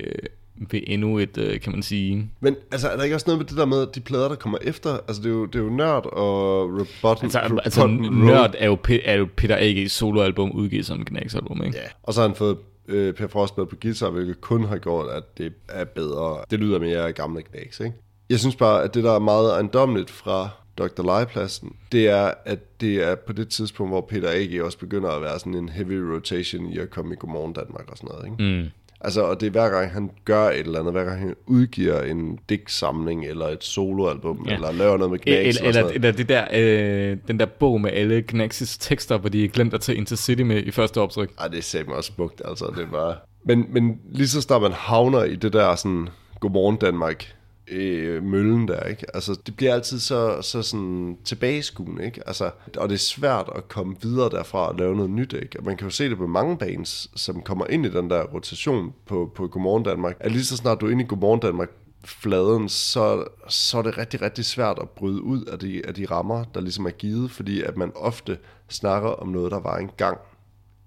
ved endnu et, øh, kan man sige... Men altså, er der ikke også noget med det der med, at de plader, der kommer efter, altså det er jo, det er jo Nørd og Robot Altså, altså Nørd er jo, er jo Peter A.G. soloalbum udgivet som Gnags album, ikke? Ja, og så har han fået øh, Per Frostberg på guitar, hvilket kun har gjort, at det er bedre. Det lyder mere gamle knæks, ikke? Jeg synes bare, at det der er meget ejendomligt fra Dr. Legepladsen, det er, at det er på det tidspunkt, hvor Peter A.G. også begynder at være sådan en heavy rotation i at komme i Godmorgen Danmark og sådan noget, ikke? Mm. Altså, og det er hver gang, han gør et eller andet, hver gang han udgiver en digtsamling, eller et soloalbum, ja. eller laver noget med Knax. Eller, eller, eller det der, øh, den der bog med alle Knax's tekster, hvor de glemte at tage Intercity med i første optryk. Ej, det sagde mig også smukt, altså. Det var... Men, men lige så snart man havner i det der sådan, Godmorgen Danmark, øh, møllen der, ikke? Altså, det bliver altid så, så sådan tilbageskuende, ikke? Altså, og det er svært at komme videre derfra og lave noget nyt, ikke? Og man kan jo se det på mange bands, som kommer ind i den der rotation på, på Godmorgen Danmark, at lige så snart du er inde i Godmorgen Danmark, fladen, så, så er det rigtig, rigtig svært at bryde ud af de, af de rammer, der ligesom er givet, fordi at man ofte snakker om noget, der var engang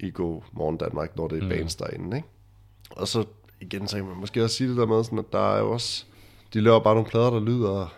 i God Morgen Danmark, når det er mm. bands derinde, ikke? Og så igen, så kan man måske også sige det der med, sådan, at der er jo også de laver bare nogle plader, der lyder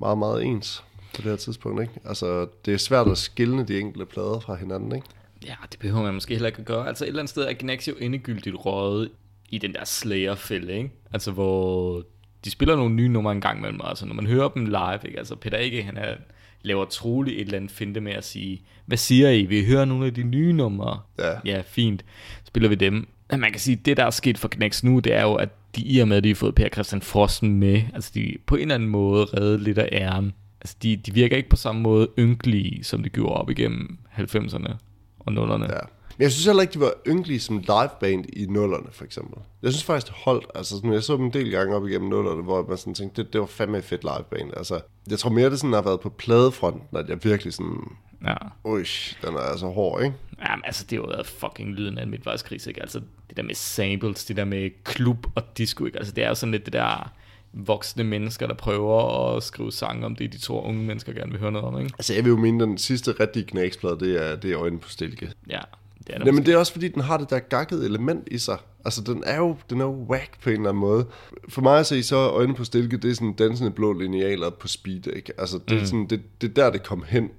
meget, meget ens på det her tidspunkt, ikke? Altså, det er svært at skille de enkelte plader fra hinanden, ikke? Ja, det behøver man måske heller ikke at gøre. Altså et eller andet sted er Gnax jo endegyldigt røget i den der Slayer-fælde, ikke? Altså hvor de spiller nogle nye numre en gang imellem, altså når man hører dem live, ikke? Altså Peter Ikke, han er, laver troligt et eller andet finte med at sige, hvad siger I? Vi hører nogle af de nye numre. Ja. Ja, fint. Spiller vi dem. Men man kan sige, det der er sket for Knæks nu, det er jo, at de i og med, at de har fået Per Christian Frosten med, altså de på en eller anden måde reddet lidt af æren. Altså de, de virker ikke på samme måde ynkelige, som de gjorde op igennem 90'erne og 0'erne. Ja. Men jeg synes heller ikke, de var ynkelige som liveband i nullerne, for eksempel. Jeg synes faktisk, det holdt. Altså, sådan, jeg så dem en del gange op igennem nullerne, hvor man sådan tænkte, det, det var fandme et fedt liveband. Altså, jeg tror mere, det sådan har været på pladefronten, at jeg virkelig sådan... Ja. Ui, den er altså hård, ikke? Ja, men altså, det har været fucking lyden af en midtvejskris, ikke? Altså, det der med samples, det der med klub og disco, ikke? Altså, det er jo sådan lidt det der voksne mennesker, der prøver at skrive sange om det, de tror, unge mennesker gerne vil høre noget om, ikke? Altså, jeg vil jo mene, den sidste rigtige knæksplade, det er, det er øjnene på stilke. Ja, det er det men det er også fordi, den har det der gakkede element i sig. Altså, den er jo, den er jo whack på en eller anden måde. For mig at se, så øjnene på stilke, det er sådan dansende blå linealer på speed, ikke? Altså, det, mm. er sådan, det, det er der, det kom hen.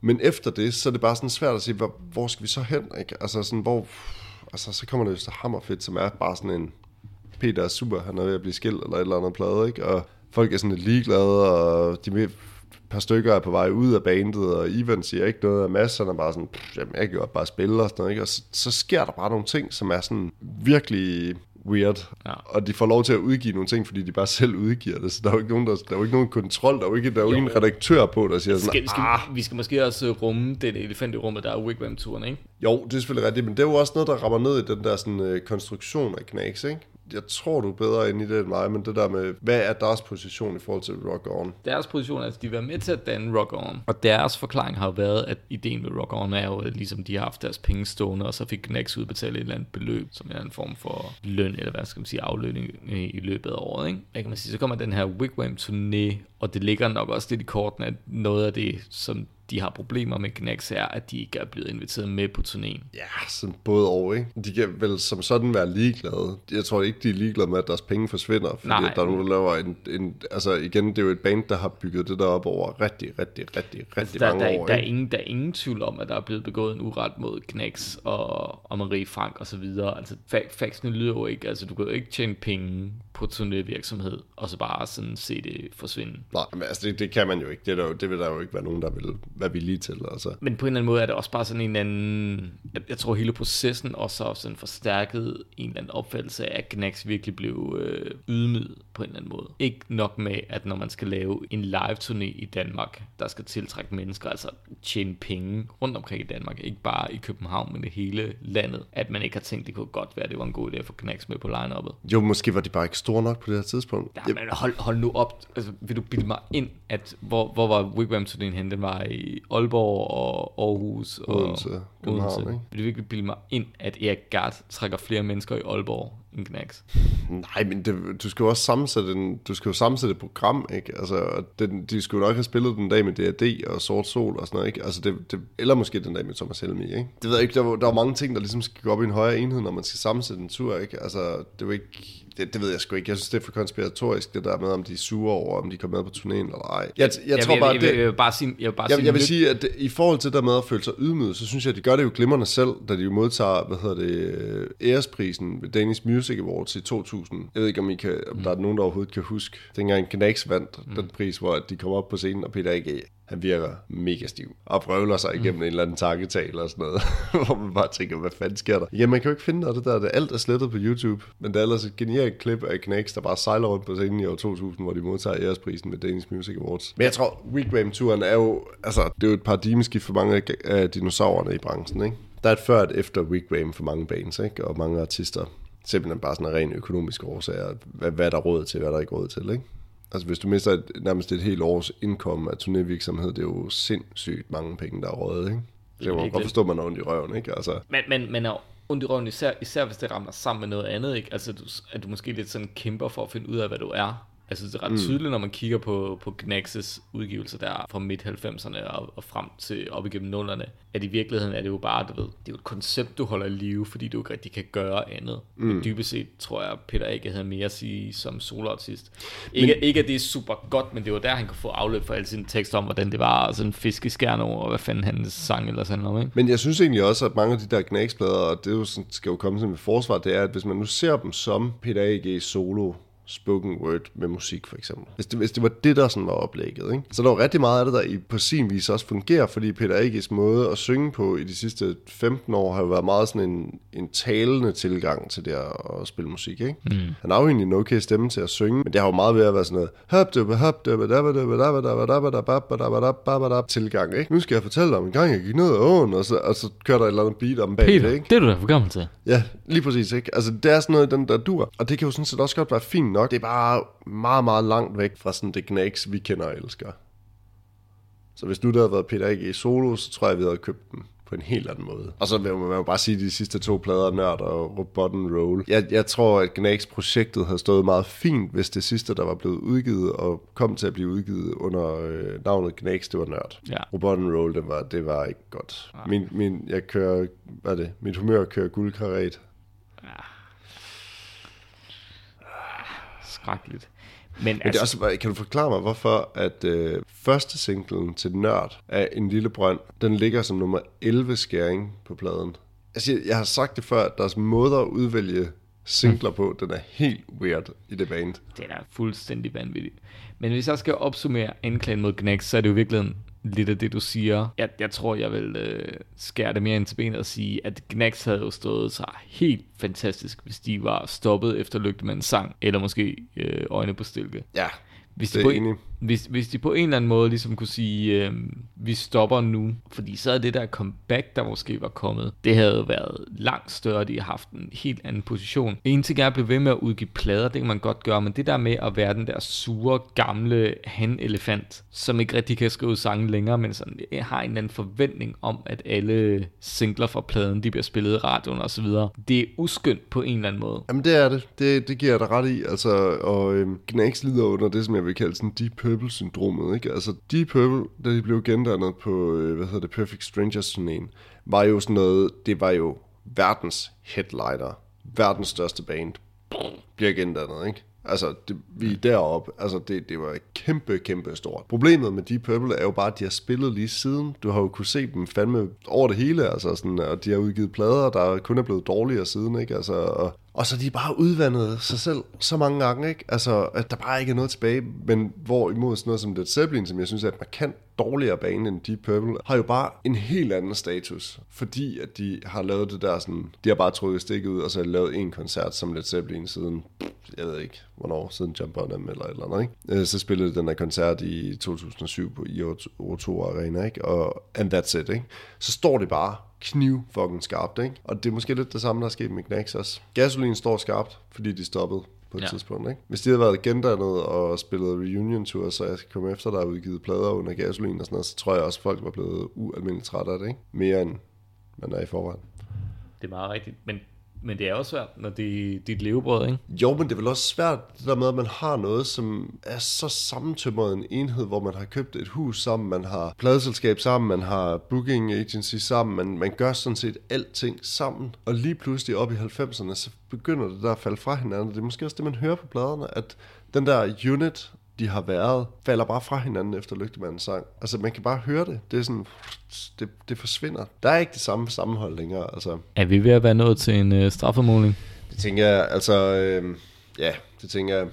Men efter det, så er det bare sådan svært at sige, hvor, hvor skal vi så hen, ikke? Altså, sådan, hvor... Altså, så kommer det jo så hammerfedt, som er bare sådan en... Peter er super, han er ved at blive skilt, eller et eller andet plade, ikke? Og folk er sådan lidt ligeglade, og de par stykker er på vej ud af bandet, og Ivan siger ikke noget, og Mads han er bare sådan, jamen jeg kan jo bare spille og sådan noget, ikke? og så, så sker der bare nogle ting, som er sådan virkelig weird. Ja. Og de får lov til at udgive nogle ting, fordi de bare selv udgiver det. Så der er jo ikke nogen, der, der er jo ikke nogen kontrol, der er jo ikke, der er jo, jo. ingen redaktør på, der siger sådan, skal, skal, ah. Vi skal måske også rumme det elefant i rummet, der er Wigwam-turen, ikke? Jo, det er selvfølgelig rigtigt, men det er jo også noget, der rammer ned i den der sådan, uh, konstruktion af Knacks, ikke? Jeg tror, du er bedre ind i det end mig, men det der med, hvad er deres position i forhold til Rock On? Deres position er, at de var med til at danne Rock On, og deres forklaring har været, at ideen med Rock On er jo, at ligesom de har haft deres penge stående, og så fik Gnex udbetalt et eller andet beløb, som er en form for løn, eller hvad skal man sige, aflønning øh, i løbet af året. Ikke? Hvad kan man sige? Så kommer den her Wigwam turné, og det ligger nok også lidt i korten, at noget af det, som de har problemer med Gnax er, at de ikke er blevet inviteret med på turnéen. Ja, sådan både og, ikke? De kan vel som sådan være ligeglade. Jeg tror ikke, de er ligeglade med, at deres penge forsvinder, fordi Nej. der er nogen, der laver en, en... Altså igen, det er jo et band, der har bygget det der op over rigtig, rigtig, rigtig, rigtig altså, der, mange der, år. Der er, ingen, der er ingen tvivl om, at der er blevet begået en uret mod Gnax og, og Marie Frank og så videre. Altså, faxene lyder jo ikke... Altså, du kan jo ikke tjene penge på turnévirksomhed, og så bare sådan se det forsvinde. Nej, men altså det, det kan man jo ikke. Det, er der jo, det vil der jo ikke være nogen, der vil være villige til. Altså. Men på en eller anden måde er det også bare sådan en anden... Jeg, tror hele processen også har sådan forstærket en eller anden opfattelse af, at Gnax virkelig blev øh, ydmyget på en eller anden måde. Ikke nok med, at når man skal lave en live-turné i Danmark, der skal tiltrække mennesker, altså tjene penge rundt omkring i Danmark, ikke bare i København, men i hele landet, at man ikke har tænkt, det kunne godt være, det var en god idé at få Gnax med på line-uppet. Jo, måske var de bare ikke store nok på det her tidspunkt. Ja, men hold, hold nu op. Altså, vil du bilde mig ind, at hvor, hvor var Wigwam turnéen hen? Den var i Aalborg og Aarhus og Odense. Odense. Ikke? Vil du virkelig bilde mig ind, at Erik Gart trækker flere mennesker i Aalborg, end Knacks. Nej, men det, du skal jo også sammensætte, en, du skal jo sammensætte et program, ikke? Altså, den, de skulle nok have spillet den dag med D&D og Sort Sol og sådan noget, ikke? Altså, det, det, eller måske den dag med Thomas Helmi, ikke? Det ved jeg ikke, der, var- der er mange ting, der ligesom skal gå op i en højere enhed, når man skal sammensætte en tur, ikke? Altså, det er jo ikke... Det, det ved jeg sgu ikke. Jeg synes, det er for konspiratorisk, det der med, om de er sure over, om de kommer med på turnéen eller ej. Jeg, jeg, jeg tror vil, bare, jeg, det, jeg, jeg, vil bare sige, jeg vil bare jeg, sige jeg vil sige, at det, i forhold til det der med at føle sig ydmyget, så synes jeg, at de gør det jo glimrende selv, da de jo modtager, hvad hedder det, æresprisen ved Danish Music Awards i 2000. Jeg ved ikke, om, I kan, om der er nogen, der overhovedet kan huske. Dengang Knacks vandt mm. den pris, hvor de kom op på scenen, og Peter A.G., han virker mega stiv, og prøver sig igennem mm. en eller anden takketale og sådan noget, hvor man bare tænker, hvad fanden sker der? Ja, man kan jo ikke finde noget af det der, det alt er slettet på YouTube, men der er ellers et genialt klip af Knacks, der bare sejler rundt på scenen i år 2000, hvor de modtager æresprisen ved Danish Music Awards. Men jeg tror, Wigwam-turen er jo, altså, det er jo et paradigmeskift for mange af dinosaurerne i branchen, ikke? Der er et før og et efter Wigwam for mange bands, ikke? Og mange artister. Simpelthen bare sådan en ren økonomisk årsager. Hvad, hvad er der råd til, hvad er der ikke råd til, ikke? Altså hvis du mister et, nærmest et helt års indkom af turnévirksomhed, det er jo sindssygt mange penge, der er rådet, ikke? Jeg må Virkelig. godt forstå, at man er ondt i røven, ikke? Altså, Men, men, men er ondt i røven, især, især hvis det rammer sammen med noget andet, ikke? Altså, at du måske lidt sådan kæmper for at finde ud af, hvad du er. Altså, det er ret mm. tydeligt, når man kigger på, på Knax's udgivelser der fra midt-90'erne og, og frem til op igennem nullerne, at i virkeligheden er det jo bare, du ved, det er jo et koncept, du holder i live, fordi du ikke rigtig kan gøre andet. Mm. Men dybest set tror jeg, Peter ikke havde mere at sige som soloartist. Ikke, men, ikke at det er super godt, men det var der, han kunne få afløb for alle sine tekster om, hvordan det var, og sådan fiskeskærne over, og hvad fanden han sang eller sådan noget, ikke? Men jeg synes egentlig også, at mange af de der knagsplader, og det er jo sådan, skal jo komme til med forsvar, det er, at hvis man nu ser dem som Peter A.G. solo, spoken word med musik for eksempel. Hvis det, hvis det var det, der sådan var oplægget. Ikke? Så der var rigtig meget af det, der i, på sin vis også fungerer, fordi Peter Agis måde at synge på i de sidste 15 år har jo været meget sådan en, en talende tilgang til det at spille musik. Ikke? Mm. Han har jo egentlig en okay stemme til at synge, men det har jo meget ved at være sådan noget tilgang. Ikke? Nu skal jeg fortælle dig om en gang, jeg gik ned ad åen, og så, og så kører der et eller andet beat om bag Peter, det, ikke? det er du da for gammel til. Ja, lige præcis. Ikke? Altså, det er sådan noget, den der dur. Og det kan jo sådan set også godt være fint nok. Det er bare meget, meget langt væk fra sådan det knæks, vi kender og elsker. Så hvis nu der havde været Peter A.G. solo, så tror jeg, vi havde købt den på en helt anden måde. Og så vil man jo bare sige, de sidste to plader, Nørd og Robot and Roll. Jeg, jeg tror, at Gnags projektet havde stået meget fint, hvis det sidste, der var blevet udgivet, og kom til at blive udgivet under øh, navnet Gnags, det var Nørd. Ja. Robot and Roll, det var, det var ikke godt. Min, min, jeg kører, hvad er det? Mit humør kører guldkaret. Skrækkeligt. Men, Men det altså, er også, kan du forklare mig, hvorfor at øh, første singlen til Nørd af En Lille Brønd, den ligger som nummer 11 skæring på pladen? Altså, jeg, jeg har sagt det før, at deres måde at udvælge singler på, den er helt weird i det band. det er fuldstændig vanvittigt. Men hvis jeg skal opsummere anklagen mod Gnax, så er det jo virkelig lidt af det, du siger. Jeg, jeg tror, jeg vil øh, skære det mere ind til benet og sige, at Gnax havde jo stået sig helt fantastisk, hvis de var stoppet efter Lygtemandens sang, eller måske øh, Øjne på stilke. Ja, Hvis Det de, på enig. en, hvis, hvis de på en eller anden måde ligesom kunne sige, øh, vi stopper nu, fordi så er det der comeback, der måske var kommet, det havde været langt større, de har haft en helt anden position. En ting er at blive ved med at udgive plader, det kan man godt gøre, men det der med at være den der sure, gamle han-elefant, som ikke rigtig kan skrive sange længere, men sådan jeg har en eller anden forventning om, at alle singler fra pladen, de bliver spillet i radioen osv. Det er uskyndt på en eller anden måde. Jamen det er det. Det, det giver jeg dig ret i. Altså, og øhm, Gnags lider under det, som jeg vil kalde sådan Deep Purple-syndromet. Ikke? Altså Deep Purple, da de blev gendannet på, øh, hvad hedder det, Perfect Strangers turnéen, var jo sådan noget, det var jo verdens headliner. Verdens største band. Bliver gendannet, ikke? Altså, det, vi er deroppe. Altså, det, det var kæmpe, kæmpe stort. Problemet med Deep Purple er jo bare, at de har spillet lige siden. Du har jo kunne se dem fandme over det hele, altså sådan, og de har udgivet plader, der kun er blevet dårligere siden, ikke? Altså, og, og så de bare udvandet sig selv så mange gange, ikke? Altså, at der bare ikke er noget tilbage, men hvorimod sådan noget som Led Zeppelin, som jeg synes er et markant dårligere bane end Deep Purple, har jo bare en helt anden status, fordi at de har lavet det der sådan, de har bare trukket stikket ud, og så har de lavet en koncert som Led Zeppelin siden, jeg ved ikke, hvornår, siden Jump On Them eller et eller andet, ikke? Øh, så spillede de den der koncert i 2007 på i O2 Arena, ikke? Og and that's it, ikke? Så står det bare kniv fucking skarpt, ikke? Og det er måske lidt det samme, der er sket med Knacks også. Gasolin står skarpt, fordi de stoppede på et Ja. tidspunkt, ikke? Hvis de havde været gendannet og spillet reunion tour, så jeg komme efter, der er udgivet plader under gasolin og sådan noget, så tror jeg også, folk var blevet ualmindeligt trætte af det, ikke? Mere end man er i forvejen. Det er meget rigtigt, men men det er også svært, når det er dit levebrød, ikke? Jo, men det er vel også svært, det der med, at man har noget, som er så sammentømret en enhed, hvor man har købt et hus sammen, man har pladeselskab sammen, man har booking agency sammen, man, man gør sådan set alting sammen. Og lige pludselig op i 90'erne, så begynder det der at falde fra hinanden. Det er måske også det, man hører på pladerne, at den der unit de har været, falder bare fra hinanden efter Lygtemandens sang. Altså, man kan bare høre det. Det er sådan, det, det forsvinder. Der er ikke det samme sammenhold længere. Altså, Er vi ved at være nået til en øh, straffemåling? det tænker jeg, altså, øh, ja, det tænker jeg.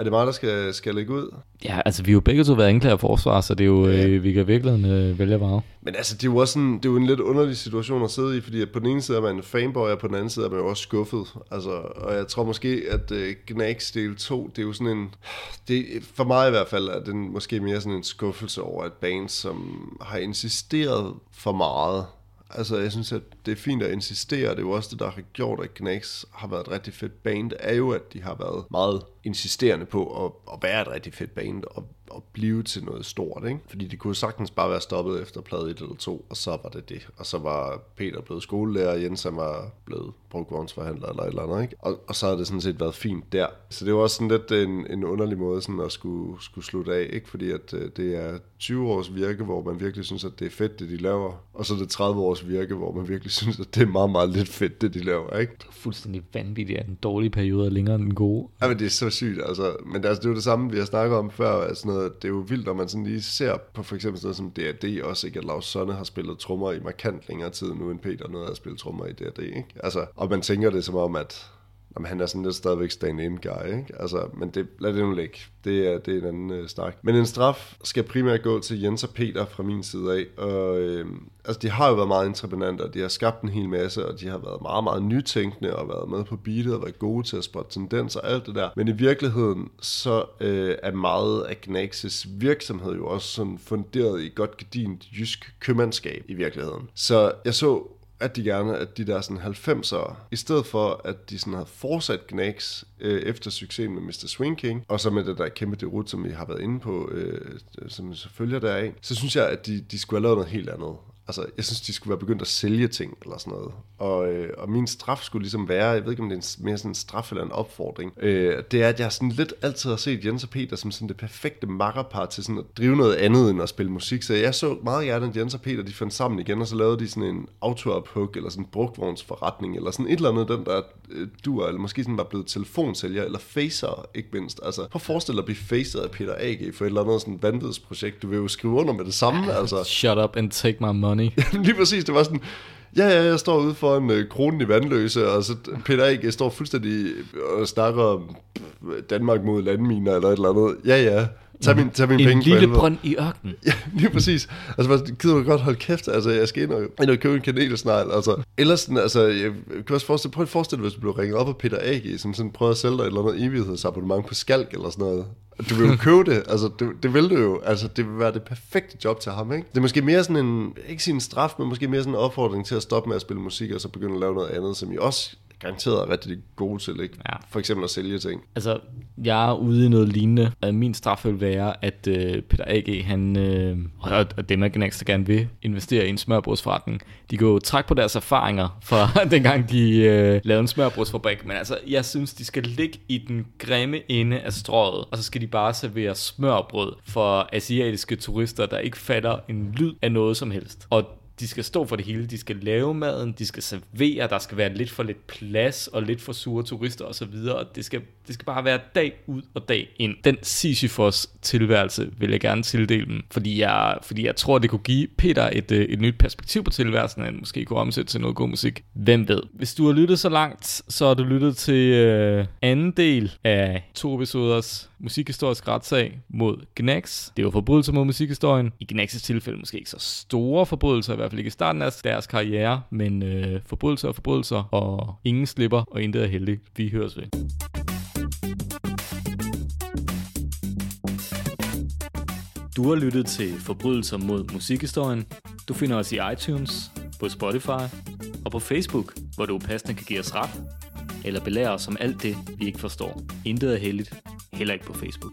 Er det mig, der skal, skal lægge ud? Ja, altså vi har jo begge to været anklager af forsvar, så det er jo, Ja. øh, vi kan virkelig øh, vælge vrage. Men altså, det er jo også sådan, det er jo en lidt underlig situation at sidde i, fordi på den ene side er man en fanboy, og på den anden side er man jo også skuffet. Altså, og jeg tror måske, at uh, Gnags del 2, det er jo sådan en, det, for mig i hvert fald, er den måske mere sådan en skuffelse over et band, som har insisteret for meget. Altså, jeg synes, at det er fint at insistere. Det er jo også det, der har gjort, at Gnags har været et rigtig fedt band, er jo, at de har været meget insisterende på at, at være et rigtig fedt band, og, og blive til noget stort, ikke? Fordi de kunne sagtens bare være stoppet efter plade 1 eller 2, og så var det det. Og så var Peter blevet skolelærer, og Jens var blevet brugvognsforhandler eller et eller andet, ikke? Og, og så har det sådan set været fint der. Så det var også sådan lidt en, en underlig måde sådan at skulle, skulle slutte af, ikke? Fordi at øh, det er 20 års virke, hvor man virkelig synes, at det er fedt, det de laver. Og så er det 30 års virke, hvor man virkelig synes, at det er meget, meget lidt fedt, det de laver, ikke? Det er fuldstændig vanvittigt, at den dårlige periode er længere end den gode. Ja, men det er så sygt, altså. Men altså, det er jo det samme, vi har snakket om før. Altså noget, det er jo vildt, når man sådan lige ser på for eksempel sådan noget som D&D også, ikke? At Lars Sonne har spillet trommer i markant længere tid nu, end Peter noget har spillet trommer i D&D, ikke? Altså, og man tænker det som om, at Jamen, han er sådan lidt stadigvæk stand-in guy, ikke? Altså, men det, lad det nu ligge. Det er, det er en anden øh, snak. Men en straf skal primært gå til Jens og Peter fra min side af. Og, øh, altså, de har jo været meget entreprenanter. De har skabt en hel masse, og de har været meget, meget nytænkende og været med på beatet og været gode til at spotte tendenser og alt det der. Men i virkeligheden, så øh, er meget af Gnaxes virksomhed jo også sådan funderet i godt gedint jysk købmandskab i virkeligheden. Så jeg så at de gerne, at de der sådan 90'ere, i stedet for at de sådan havde fortsat Gnags øh, efter succesen med Mr. Swing King, og så med det der kæmpe derud, som vi har været inde på, øh, som selvfølgelig følger deraf, så synes jeg, at de, de skulle have lavet noget helt andet. Altså, jeg synes, de skulle være begyndt at sælge ting eller sådan noget. Og, øh, og min straf skulle ligesom være, jeg ved ikke, om det er en, mere sådan en straf eller en opfordring, øh, det er, at jeg sådan lidt altid har set Jens og Peter som sådan det perfekte makkerpar til sådan at drive noget andet end at spille musik. Så jeg så meget gerne, at Jens og Peter de fandt sammen igen, og så lavede de sådan en auto-up-hook, eller sådan en brugtvognsforretning, eller sådan et eller andet, den der øh, duer, eller måske sådan var blevet telefonsælger, eller facer, ikke mindst. Altså, prøv at forestille dig at blive facet af Peter A.G. for et eller andet sådan vanvidsprojekt. Du vil jo skrive under med det samme, altså. Shut up and take my money. Lige præcis, det var sådan, ja, ja, jeg står ude for en øh, kronen i vandløse, og så Peter A.G. står fuldstændig og snakker om Danmark mod landminer eller et eller andet. Ja, ja, tag min, tag min en penge lille brønd i ørkenen. Ja, lige præcis. Altså, gider du godt holde kæft? Altså, jeg skal ind og, ind og købe en kanelsnegl. Altså, ellers sådan, altså, jeg kan også forestille, prøv at forestille hvis du blev ringet op af Peter A.G., som sådan prøver at sælge dig et eller andet evighedsabonnement på Skalk eller sådan noget. Du vil jo købe det, altså det, det vil du jo, altså det vil være det perfekte job til ham, ikke? Det er måske mere sådan en, ikke sin straf, men måske mere sådan en opfordring til at stoppe med at spille musik, og så begynde at lave noget andet, som I også garanteret er rigtig gode til, ikke? Ja. For eksempel at sælge ting. Altså, jeg er ude i noget lignende. Min straf vil være, at øh, Peter A.G., han, øh, og, og dem, Gnax, der gerne vil investere i en smørbrugsforretning, de går jo træk på deres erfaringer fra dengang, de øh, lavede en smørbrugsfabrik. Men altså, jeg synes, de skal ligge i den grimme ende af strøget, og så skal de bare servere smørbrød for asiatiske turister, der ikke fatter en lyd af noget som helst. Og de skal stå for det hele, de skal lave maden, de skal servere, der skal være lidt for lidt plads og lidt for sure turister og så videre, og det skal, det skal bare være dag ud og dag ind. Den Sisyfos tilværelse vil jeg gerne tildele dem, fordi jeg, fordi jeg tror, det kunne give Peter et, øh, et nyt perspektiv på tilværelsen, han måske kunne omsætte til noget god musik. Hvem ved? Hvis du har lyttet så langt, så har du lyttet til øh, anden del af to episoders musikhistorisk retssag mod Gnax. Det var forbrydelser mod musikhistorien. I Gnax's tilfælde måske ikke så store forbrydelser, i hvert fald ikke i starten af deres karriere, men øh, forbrydelser og forbrydelser, og ingen slipper, og intet er heldigt. Vi høres ved. Du har lyttet til Forbrydelser mod musikhistorien. Du finder os i iTunes, på Spotify og på Facebook, hvor du passende kan give os ret, eller belære os om alt det, vi ikke forstår. Intet er heldigt, heller ikke på Facebook.